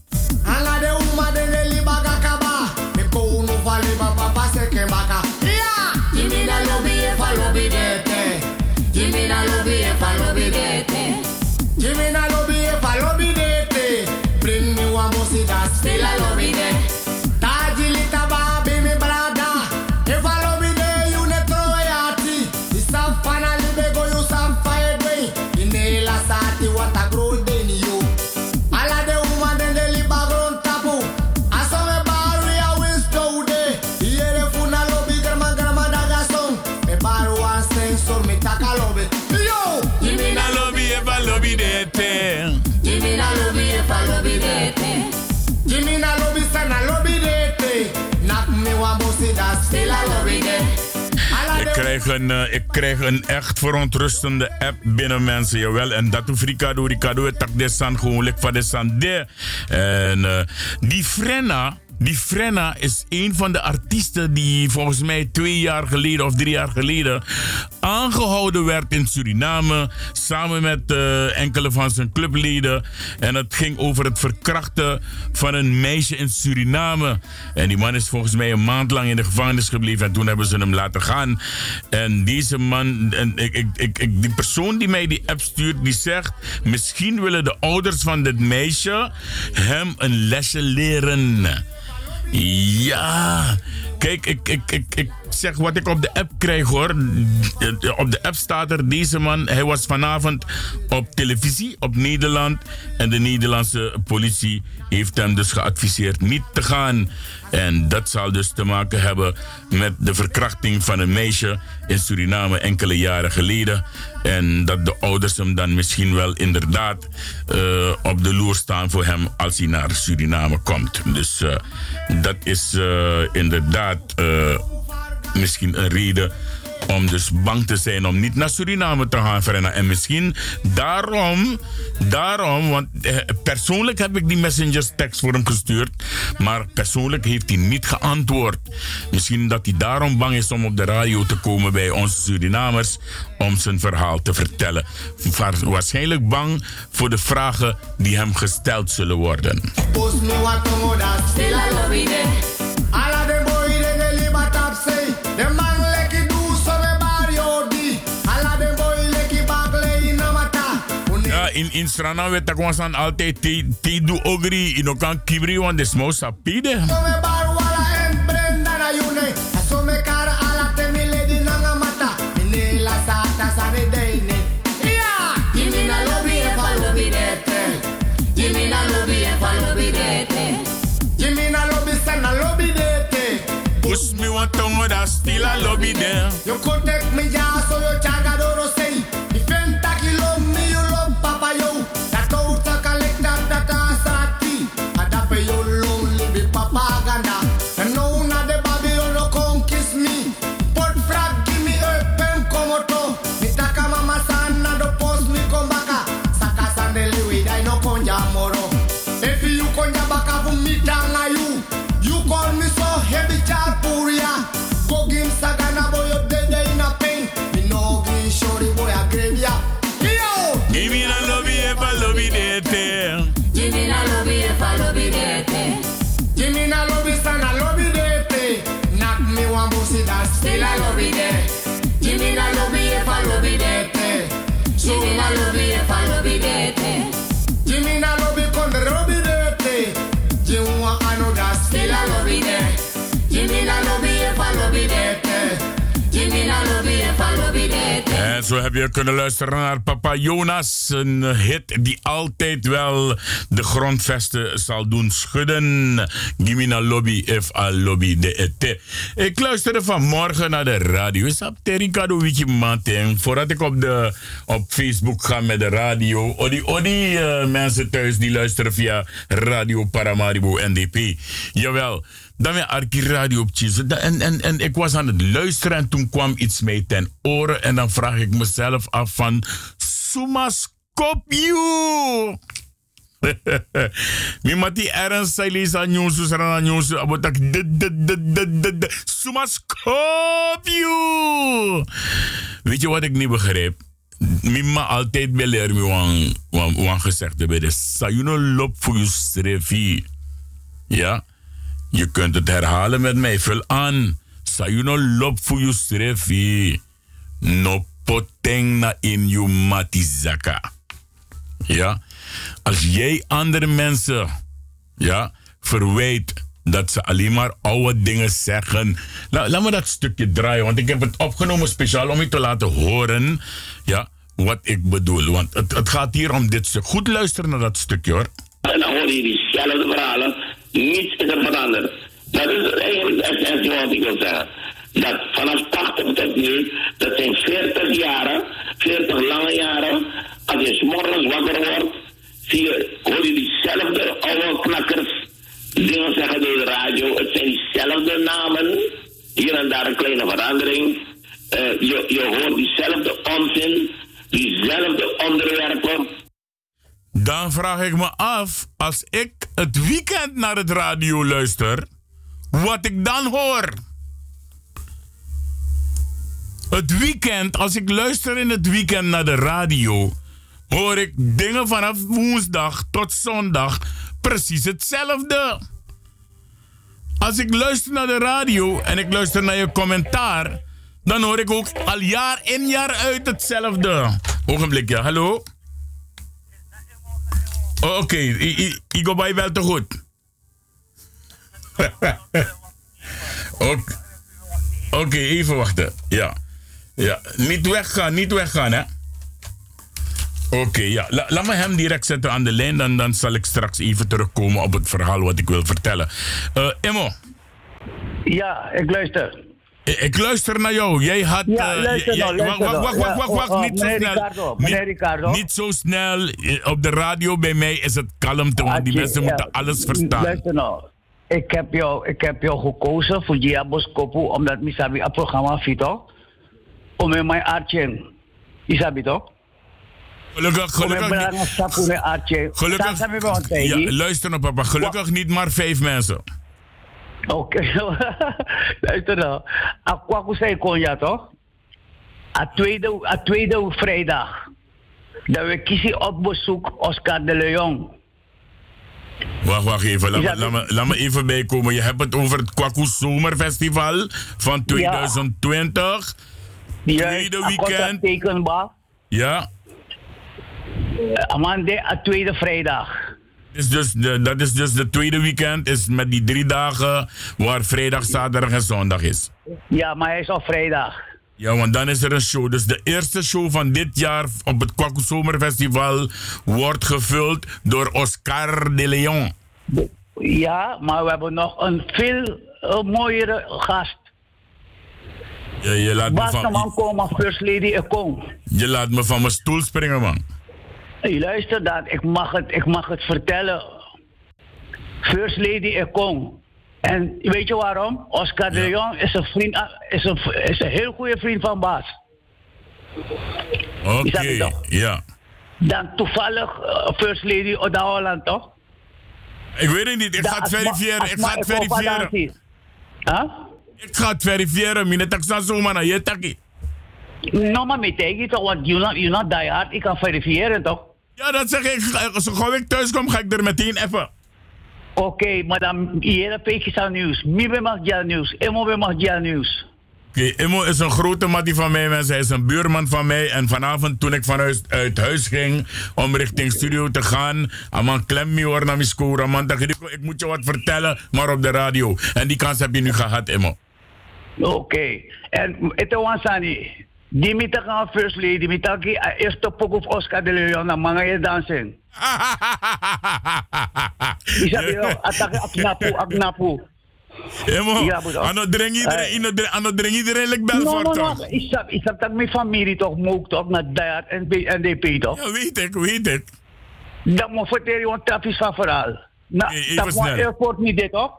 Eh, ik krijg een echt verontrustende app binnen mensen, jawel. En dat hoeft Ricardo, Ricardo, het tak de gewoon lik van de de. En eh, die Frenna, die Frenna is een van de artiesten die volgens mij twee jaar geleden of drie jaar geleden aangehouden werd in Suriname. Samen met eh, enkele van zijn clubleden. En het ging over het verkrachten van een meisje in Suriname. En die man is volgens mij een maand lang in de gevangenis gebleven. En toen hebben ze hem laten gaan. En deze man, en ik, ik, ik, die persoon die mij die app stuurt, die zegt: Misschien willen de ouders van dit meisje hem een lesje leren. Ja, kijk, ik, ik, ik, ik zeg wat ik op de app krijg hoor. Op de app staat er deze man. Hij was vanavond op televisie op Nederland. En de Nederlandse politie heeft hem dus geadviseerd niet te gaan. En dat zal dus te maken hebben met de verkrachting van een meisje in Suriname enkele jaren geleden. En dat de ouders hem dan misschien wel inderdaad eh, op de loer staan voor hem als hij naar Suriname komt. Dus eh, dat is eh, inderdaad misschien een reden om dus bang te zijn om niet naar Suriname te gaan, Frenna. En misschien daarom, daarom, want eh, persoonlijk heb ik die messengers tekst voor hem gestuurd, maar persoonlijk heeft hij niet geantwoord. Misschien dat hij daarom bang is om op de radio te komen bij onze Surinamers om zijn verhaal te vertellen. Waarschijnlijk bang voor de vragen die hem gesteld zullen worden. De te. Jimmy na lobby e fa lobby de te. Jimmy na lobby sa na lobby de te. Push me one tongue that still a lobby there. You could take me ya so you chaga zo heb je kunnen luisteren naar Papa Jonas. Een hit die altijd wel de grondvesten zal doen schudden. Gimina lobby if a lobby de ete. Ik luisterde vanmorgen naar de radio. Is op Terikado Wiki Maten. Voordat ik op, de, op Facebook ga met de radio. Odi, odi eh, mensen thuis die luisteren via Radio Paramaribo NDP. Jawel. Dan weer Arki Radio op. En, en, en ik was aan het luisteren en toen kwam iets mee ten oren. En dan vraag ik mezelf af van... Sumaskopju! Mi mati ernst zei Lisa News, Rana News, abotak de de de de de de Sumaskopju! Weet je wat ik niet begreep? Mima altijd beleer me wan, wan, wan gezegd hebben. Sayuno lop voor je strefi. Ja? Je kunt het herhalen met mij. Vul aan. Sayuno lop voor je strefi. No poteng na in je matizaka. Ja? Als jij andere mensen ja, verwijt dat ze alleen maar oude dingen zeggen. La, laat me dat stukje draaien, want ik heb het opgenomen speciaal om je te laten horen ja, wat ik bedoel. Want het, het gaat hier om dit stuk. Goed luisteren naar dat stukje hoor. En dan hoor je diezelfde verhalen. Niets is er veranderd. Dat is eigenlijk het essentie wat ik wil zeggen. Dat vanaf 80 tot nu, dat zijn 40 jaren, 40 lange jaren. Als je 's morgens wakker wordt, zie je, hoor je diezelfde oude knakkers dingen zeggen door de radio. Het zijn diezelfde namen. Hier en daar een kleine verandering. Eh, je, je hoort diezelfde onzin, diezelfde onderwerpen. Dan vraag ik me af, als ik het weekend naar het radio luister, wat ik dan hoor. Het weekend, als ik luister in het weekend naar de radio, hoor ik dingen vanaf woensdag tot zondag precies hetzelfde. Als ik luister naar de radio en ik luister naar je commentaar, dan hoor ik ook al jaar in jaar uit hetzelfde. Ogenblikje, hallo? Oh, Oké, I- ik go bij wel te goed. Oké, even wachten. Ja. ja. Niet weggaan, niet weggaan, hè? Oké, ja. La- laat me hem direct zetten aan de lijn. Dan, dan zal ik straks even terugkomen op het verhaal wat ik wil vertellen. Emo. Ja, ik luister. Ik, luister naar jou. Jij had. Ja, jij- nou, wacht, luister wacht, wacht, wacht, oh, Niet zo snel. Ricardo, niet, Ricardo. niet zo snel. Op de radio bij mij is het kalmte, want die mensen moeten alles verstaan. Luister nou. Ik heb jou, ik heb jou gekozen voor Diabos Kopu, omdat misabi een programma fito. Om in mijn artje. Isabi toch? Gelukkig, gelukkig. Gelukkig. Ja, luister nou, papa. Gelukkig niet maar vijf mensen. Oké. luister nou. Akwaku zei kon ja toch? A tweede, a tweede vrijdag. Dat we kiezen op bezoek Oscar de Leon. Wacht, wacht even. Laat, me, laat, me, laat me even bijkomen. Je hebt het over het Kwaku Zomerfestival van 2020. Tweede weekend. Ja. Amande, a tweede vrijdag. Is dus de, dat is dus de tweede weekend. Is met die drie dagen waar vrijdag, zaterdag en zondag is. Ja, maar hij is op vrijdag. Ja, want dan is er een show. Dus de eerste show van dit jaar op het Kwaku Zomerfestival wordt gevuld door Oscar de Leon. Ja, maar we hebben nog een veel eh, mooiere gast. Je, je, laat me Bas van, man komen, First Lady Ekong. je laat me van mijn stoel springen, man. Hey, luister dat, ik mag het, ik mag het vertellen. First Lady Ekong. En weet je waarom? Oscar de Leon is een, vriend, ah, is, een, is een heel goede vriend van Bas. Oké, ja. Dan toevallig eh, First Lady Oda Holland, toch? Ik weet het niet. Ik ga het verifiëren. Ik ga het verifiëren. Huh? Ik ga het verifiëren. Mine tak sa zo man. Je taki. No, maar tegen toch, want you're not, not die hard. Ik kan verifiëren, toch? Ja, dat zeg ik. Zo gauw ik thuis kom, ga ik er meteen even. Oké, maar dan hier heb ik aan nieuws. Mi ben mag ja nieuws. Emo mag ja nieuws. Oké, Imo is een grote mattie van mij, mensen. Hij is een buurman van mij. En vanavond, toen ik vanuit uit huis ging om richting studio te gaan, Aman klem me hoor naar mijn score. Aman, dacht ik, ik moet je wat vertellen, maar op de radio. En die kans heb je nu gehad, Imo. Oké. En het was Sani. Die met gaan first lady, die eerste pok of Oscar de Leon, na mga je dansen. Isa biyo, atake aknapu. Imo, Ja, ano dreng iedereen, ano dreng- ano dreng iedereen, like No, no, Belfort, no. toch? Isa, isa tak mijn familie toch, mook toch, na dat en NDP toch? Ja, weet ik, weet ik. Dan moet vertellen je een trafisch van verhaal. Na, even dat moet airport niet dit toch?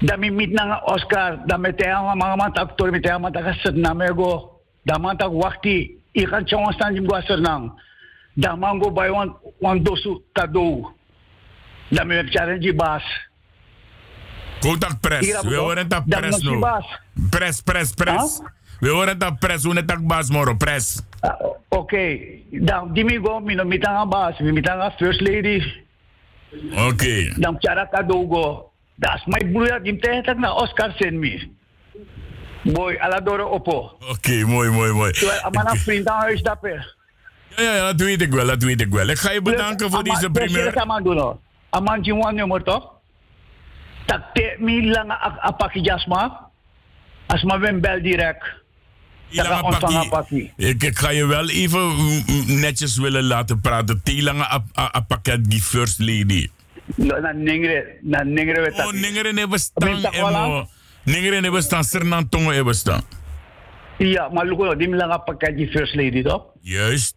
Dan mi meet na Oscar, dan met hij aan mga man actor met hij aan mga set na mego. Dan man tak wakti, ikan chong stan jim gwa nang. Dan man go by one one dosu kado. Dan mi challenge bas. Kotak press. Hier, We bedoel. horen dat Dan press nog die nu. baas. Press, press, press. We horen dat press. Hoe net dat baas moro, press. Oké, dan di mi go mi no mitanga bas, mi mitanga first lady. Oké. Dan cara kado go. Das my broer dim tehetak na Oscar sen mi. Boy, aladoro opo. Oké, mooi, mooi, mooi. Terwijl amana vriend aan huis dappen. Ja, ja, dat weet ik wel, dat weet ik wel. Ik ga je bedanken voor deze primeur. Aman doen hoor. Aman jiwan nummer toch? Tak te mi lang apaki jasma. Asma ben bel direct. Ik, ik ga je wel even netjes willen laten praten. Tilange ap- a- a- pakket die first lady. Na ningre, na ningre we Oh, ningere ne bestaan emo. Ningere ne bestaan, sernan tongo e bestaan. Ja, maar luko, di mi lang apaki di first lady toch? Juist.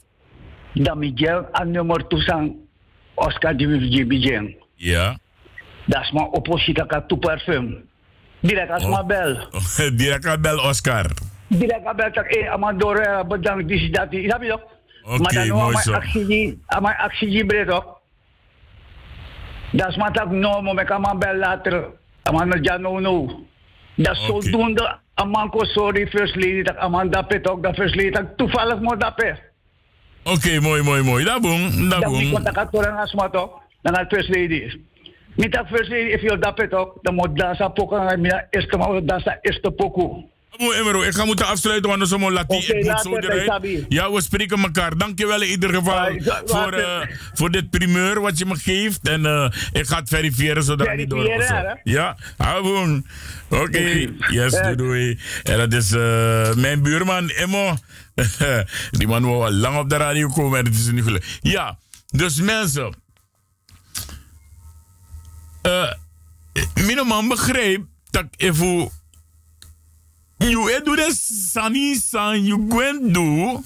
Dan mi gel aan nummer tusang Oscar di mi bijeng. Ja. Das ma opposita ka tu parfum. Direct as ma bel. Direct aan bel Oscar. Direct a bel tak eh amadore bedankt dis dati. Sabi toch? Oké, maar dan mooi ama zo. actie, ama actie bre toch? Das ma tak no mo me kama bel later. No ja no no. Das zodoende aman ko sorry first lady tak aman dapet toch, da first lady tak toevallig mo dapet. Oké, mooi, mooi, mooi. Dat boem, dat Dan boem. kontak ka orang asma toch, dan al first lady. Mita first lady if you dapet toch, dan mo dasa poko nga mina eerste mo dasa eerste poko. Mooi, Emero, ik ga moeten afsluiten, want dan zo'n lati. Oké, ik moet zo eruit. Ja, we spreken elkaar. Dankjewel in ieder geval voor, eh, voor dit primeur wat je me geeft. En eh, ik ga het verifiëren zodat het niet door? Ja, houdoen. Oké, yes, doei, doei. En dat is eh, mijn buurman, Emmo. Die man wou al lang op de radio komen en het is nu gelukt. Ja, dus mensen. eh mijn man begreep dat even You edu de sani san you gwen do.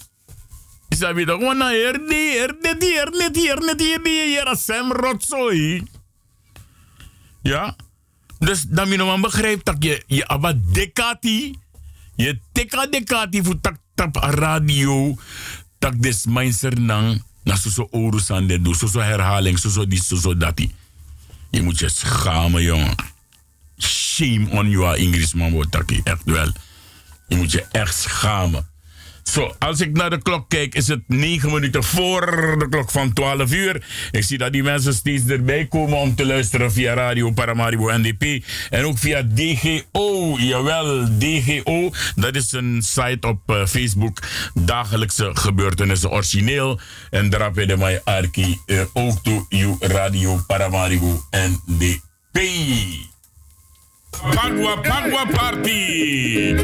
Isabi toch wana erdi erdi di erdi di erdi di yera sem rotsoi. Ja. Dus dan mijn man begrijpt dat je je aba dekati. Je teka dekati voor tak tap radio. Tak des meinser nang. Na so so oru san de do. So so herhaling. So so die so so dati. Je moet je schamen jongen. Shame on you, Ingrid Mambo-Taki. Echt wel. Je moet je echt schamen. Zo, als ik naar de klok kijk, is het 9 minuten voor de klok van 12 uur. Ik zie dat die mensen steeds erbij komen om te luisteren via Radio Paramaribo NDP. En ook via DGO. Jawel, DGO. Dat is een site op eh, Facebook. Dagelijkse gebeurtenissen origineel. En daar heb je de Arki eh, ook toe. you Radio Paramaribo NDP. Pagwa, Pagwa Party.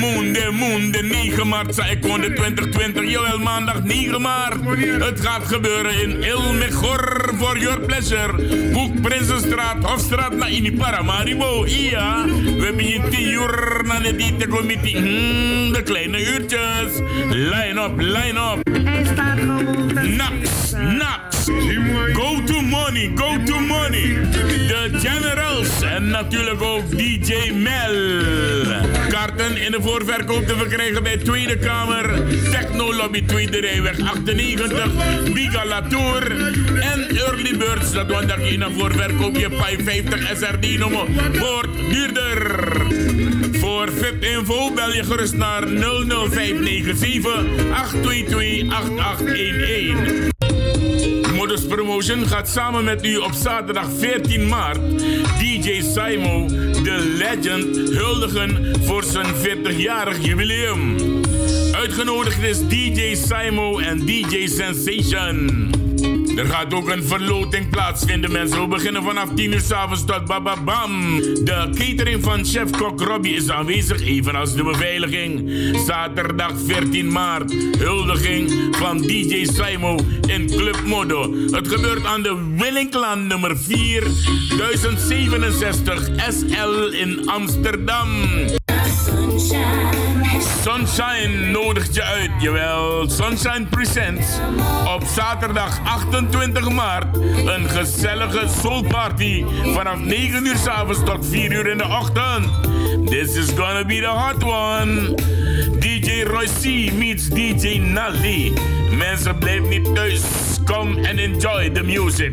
Moende, Moende, 9 maart, zei ik kon de 2020. Jawel, maandag 9 maart. Het gaat gebeuren in Ilmegor for your pleasure. Boek Prinsenstraat, Hofstraat, naar in Paramaribo. Ja, we hebben hier 10 uur naar de diete committee. Hmm, de kleine uurtjes. Line up, line up. Nax, Nax. Go to money, go to money. De Generals en natuurlijk ook DJ Mel. Kaarten in de voorverkoop te verkrijgen bij Tweede Kamer, Techno Lobby Tweede Rijweg 98, Biga Latour en Early Birds. Dat want daar je naar voorverkoop je 50 SRD nummer wordt duurder. Voor VIP-info bel je gerust naar 00597 822 8811. Modus Promotion gaat samen met u op zaterdag 14 maart DJ Simo, de legend, huldigen voor zijn 40-jarig jubileum. Uitgenodigd is DJ Simo en DJ Sensation. Er gaat ook een verloting plaatsvinden, mensen. We beginnen vanaf 10 uur s'avonds tot bababam. De catering van chef-kok Robbie is aanwezig, evenals de beveiliging. Zaterdag 14 maart, huldiging van DJ Simo in Club Modo. Het gebeurt aan de Willingklaan nummer 4, 1067 SL in Amsterdam. Sunshine nodigt je uit, jawel. Sunshine Presents. Op zaterdag 28 maart een gezellige soulparty vanaf 9 uur s'avonds tot 4 uur in de ochtend. This is gonna be the hot one. DJ Roy C meets DJ Naldi. Mensen blijf niet thuis. Come and enjoy the music.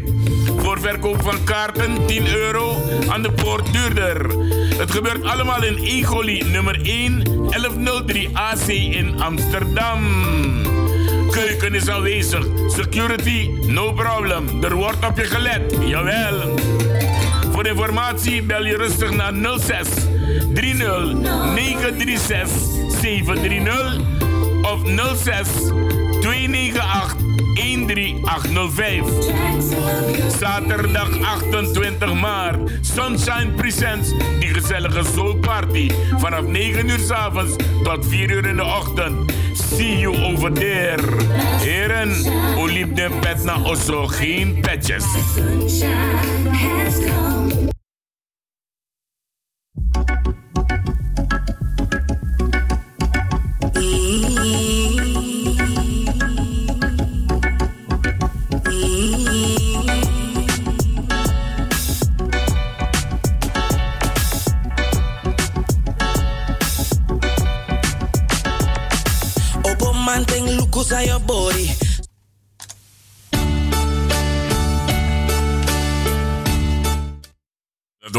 Voor verkoop van kaarten 10 euro aan de poort duurder. Het gebeurt allemaal in Egoli nummer 1 1103 AC in Amsterdam. Keuken is aanwezig. Security, no problem. Er wordt op je gelet. Jawel. Voor informatie bel je rustig naar 06 30 936 730 of 06 298 13805. Zaterdag 28 maart. Sunshine Presents. Die gezellige soulparty. Vanaf 9 uur s'avonds tot 4 uur in de ochtend. See you over there. Heren, hoe liep de pet naar Osso? Geen petjes.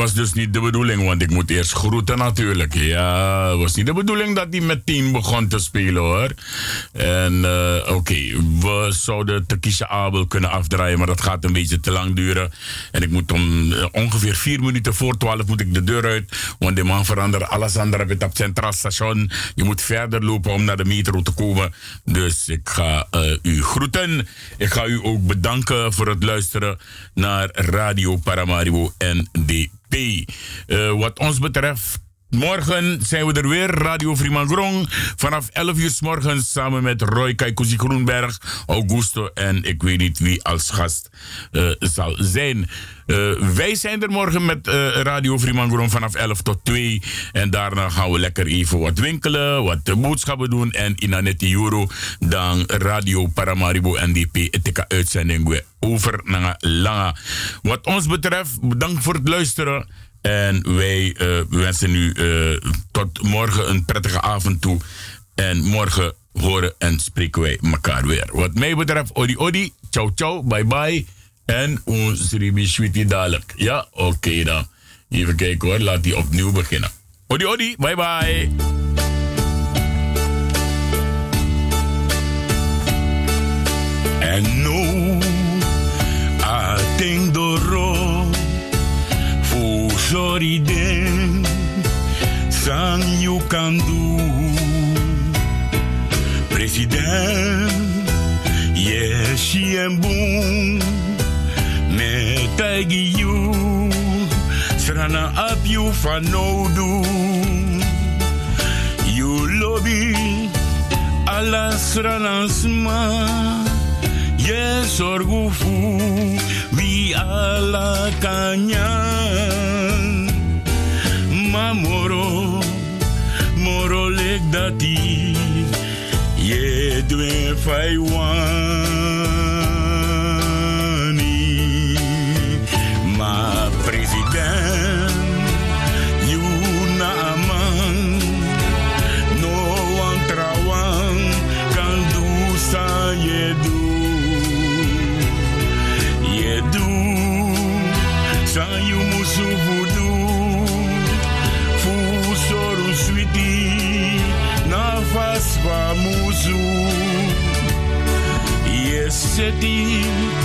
Was dus niet de bedoeling, want ik moet eerst groeten natuurlijk. Ja, was niet de bedoeling dat hij met 10 begon te spelen hoor. En eh, oké, we zouden Tekisha Abel kunnen afdraaien, maar dat gaat een beetje te lang duren. En ik moet om eh, ongeveer 4 minuten voor 12 moet ik de deur uit. Want de man verandert alles andere op het Centraal Station. Je moet verder lopen om naar de metro te komen. Dus ik ga eh, u groeten. Ik ga u ook bedanken voor het luisteren naar Radio Paramaribo NDP. Eh, wat ons betreft, morgen zijn we er weer. Radio Frimangrong. Vanaf 11 uur s morgens samen met Roy Kaikuzi Groenberg, Augusto en ik weet niet wie als gast eh, zal zijn. Eh, wij zijn er morgen met eh, Radio Frimangrong vanaf 11 tot 2. En daarna gaan we lekker even wat winkelen, wat boodschappen doen. En in Anette Euro dan Radio Paramaribo NDP etika uitzending weer over naar Langa. Wat ons betreft, bedankt voor het luisteren. En wij eh, wensen u eh, tot morgen een prettige avond toe. En morgen horen en spreken wij elkaar weer. Wat mij betreft, odi odi, ciao ciao, bye bye. En ons Sweetie dadelijk. Ja, oké dan. Even kijken hoor, laat die opnieuw beginnen. Odi odi, bye bye. En nu, sorry sang you can do. President, yes, and boom, me you, srana up you for no do. You lobby, alas sma. Yes, orgufu, vi ala kanyan. Lek dati, ye dwe fai sedih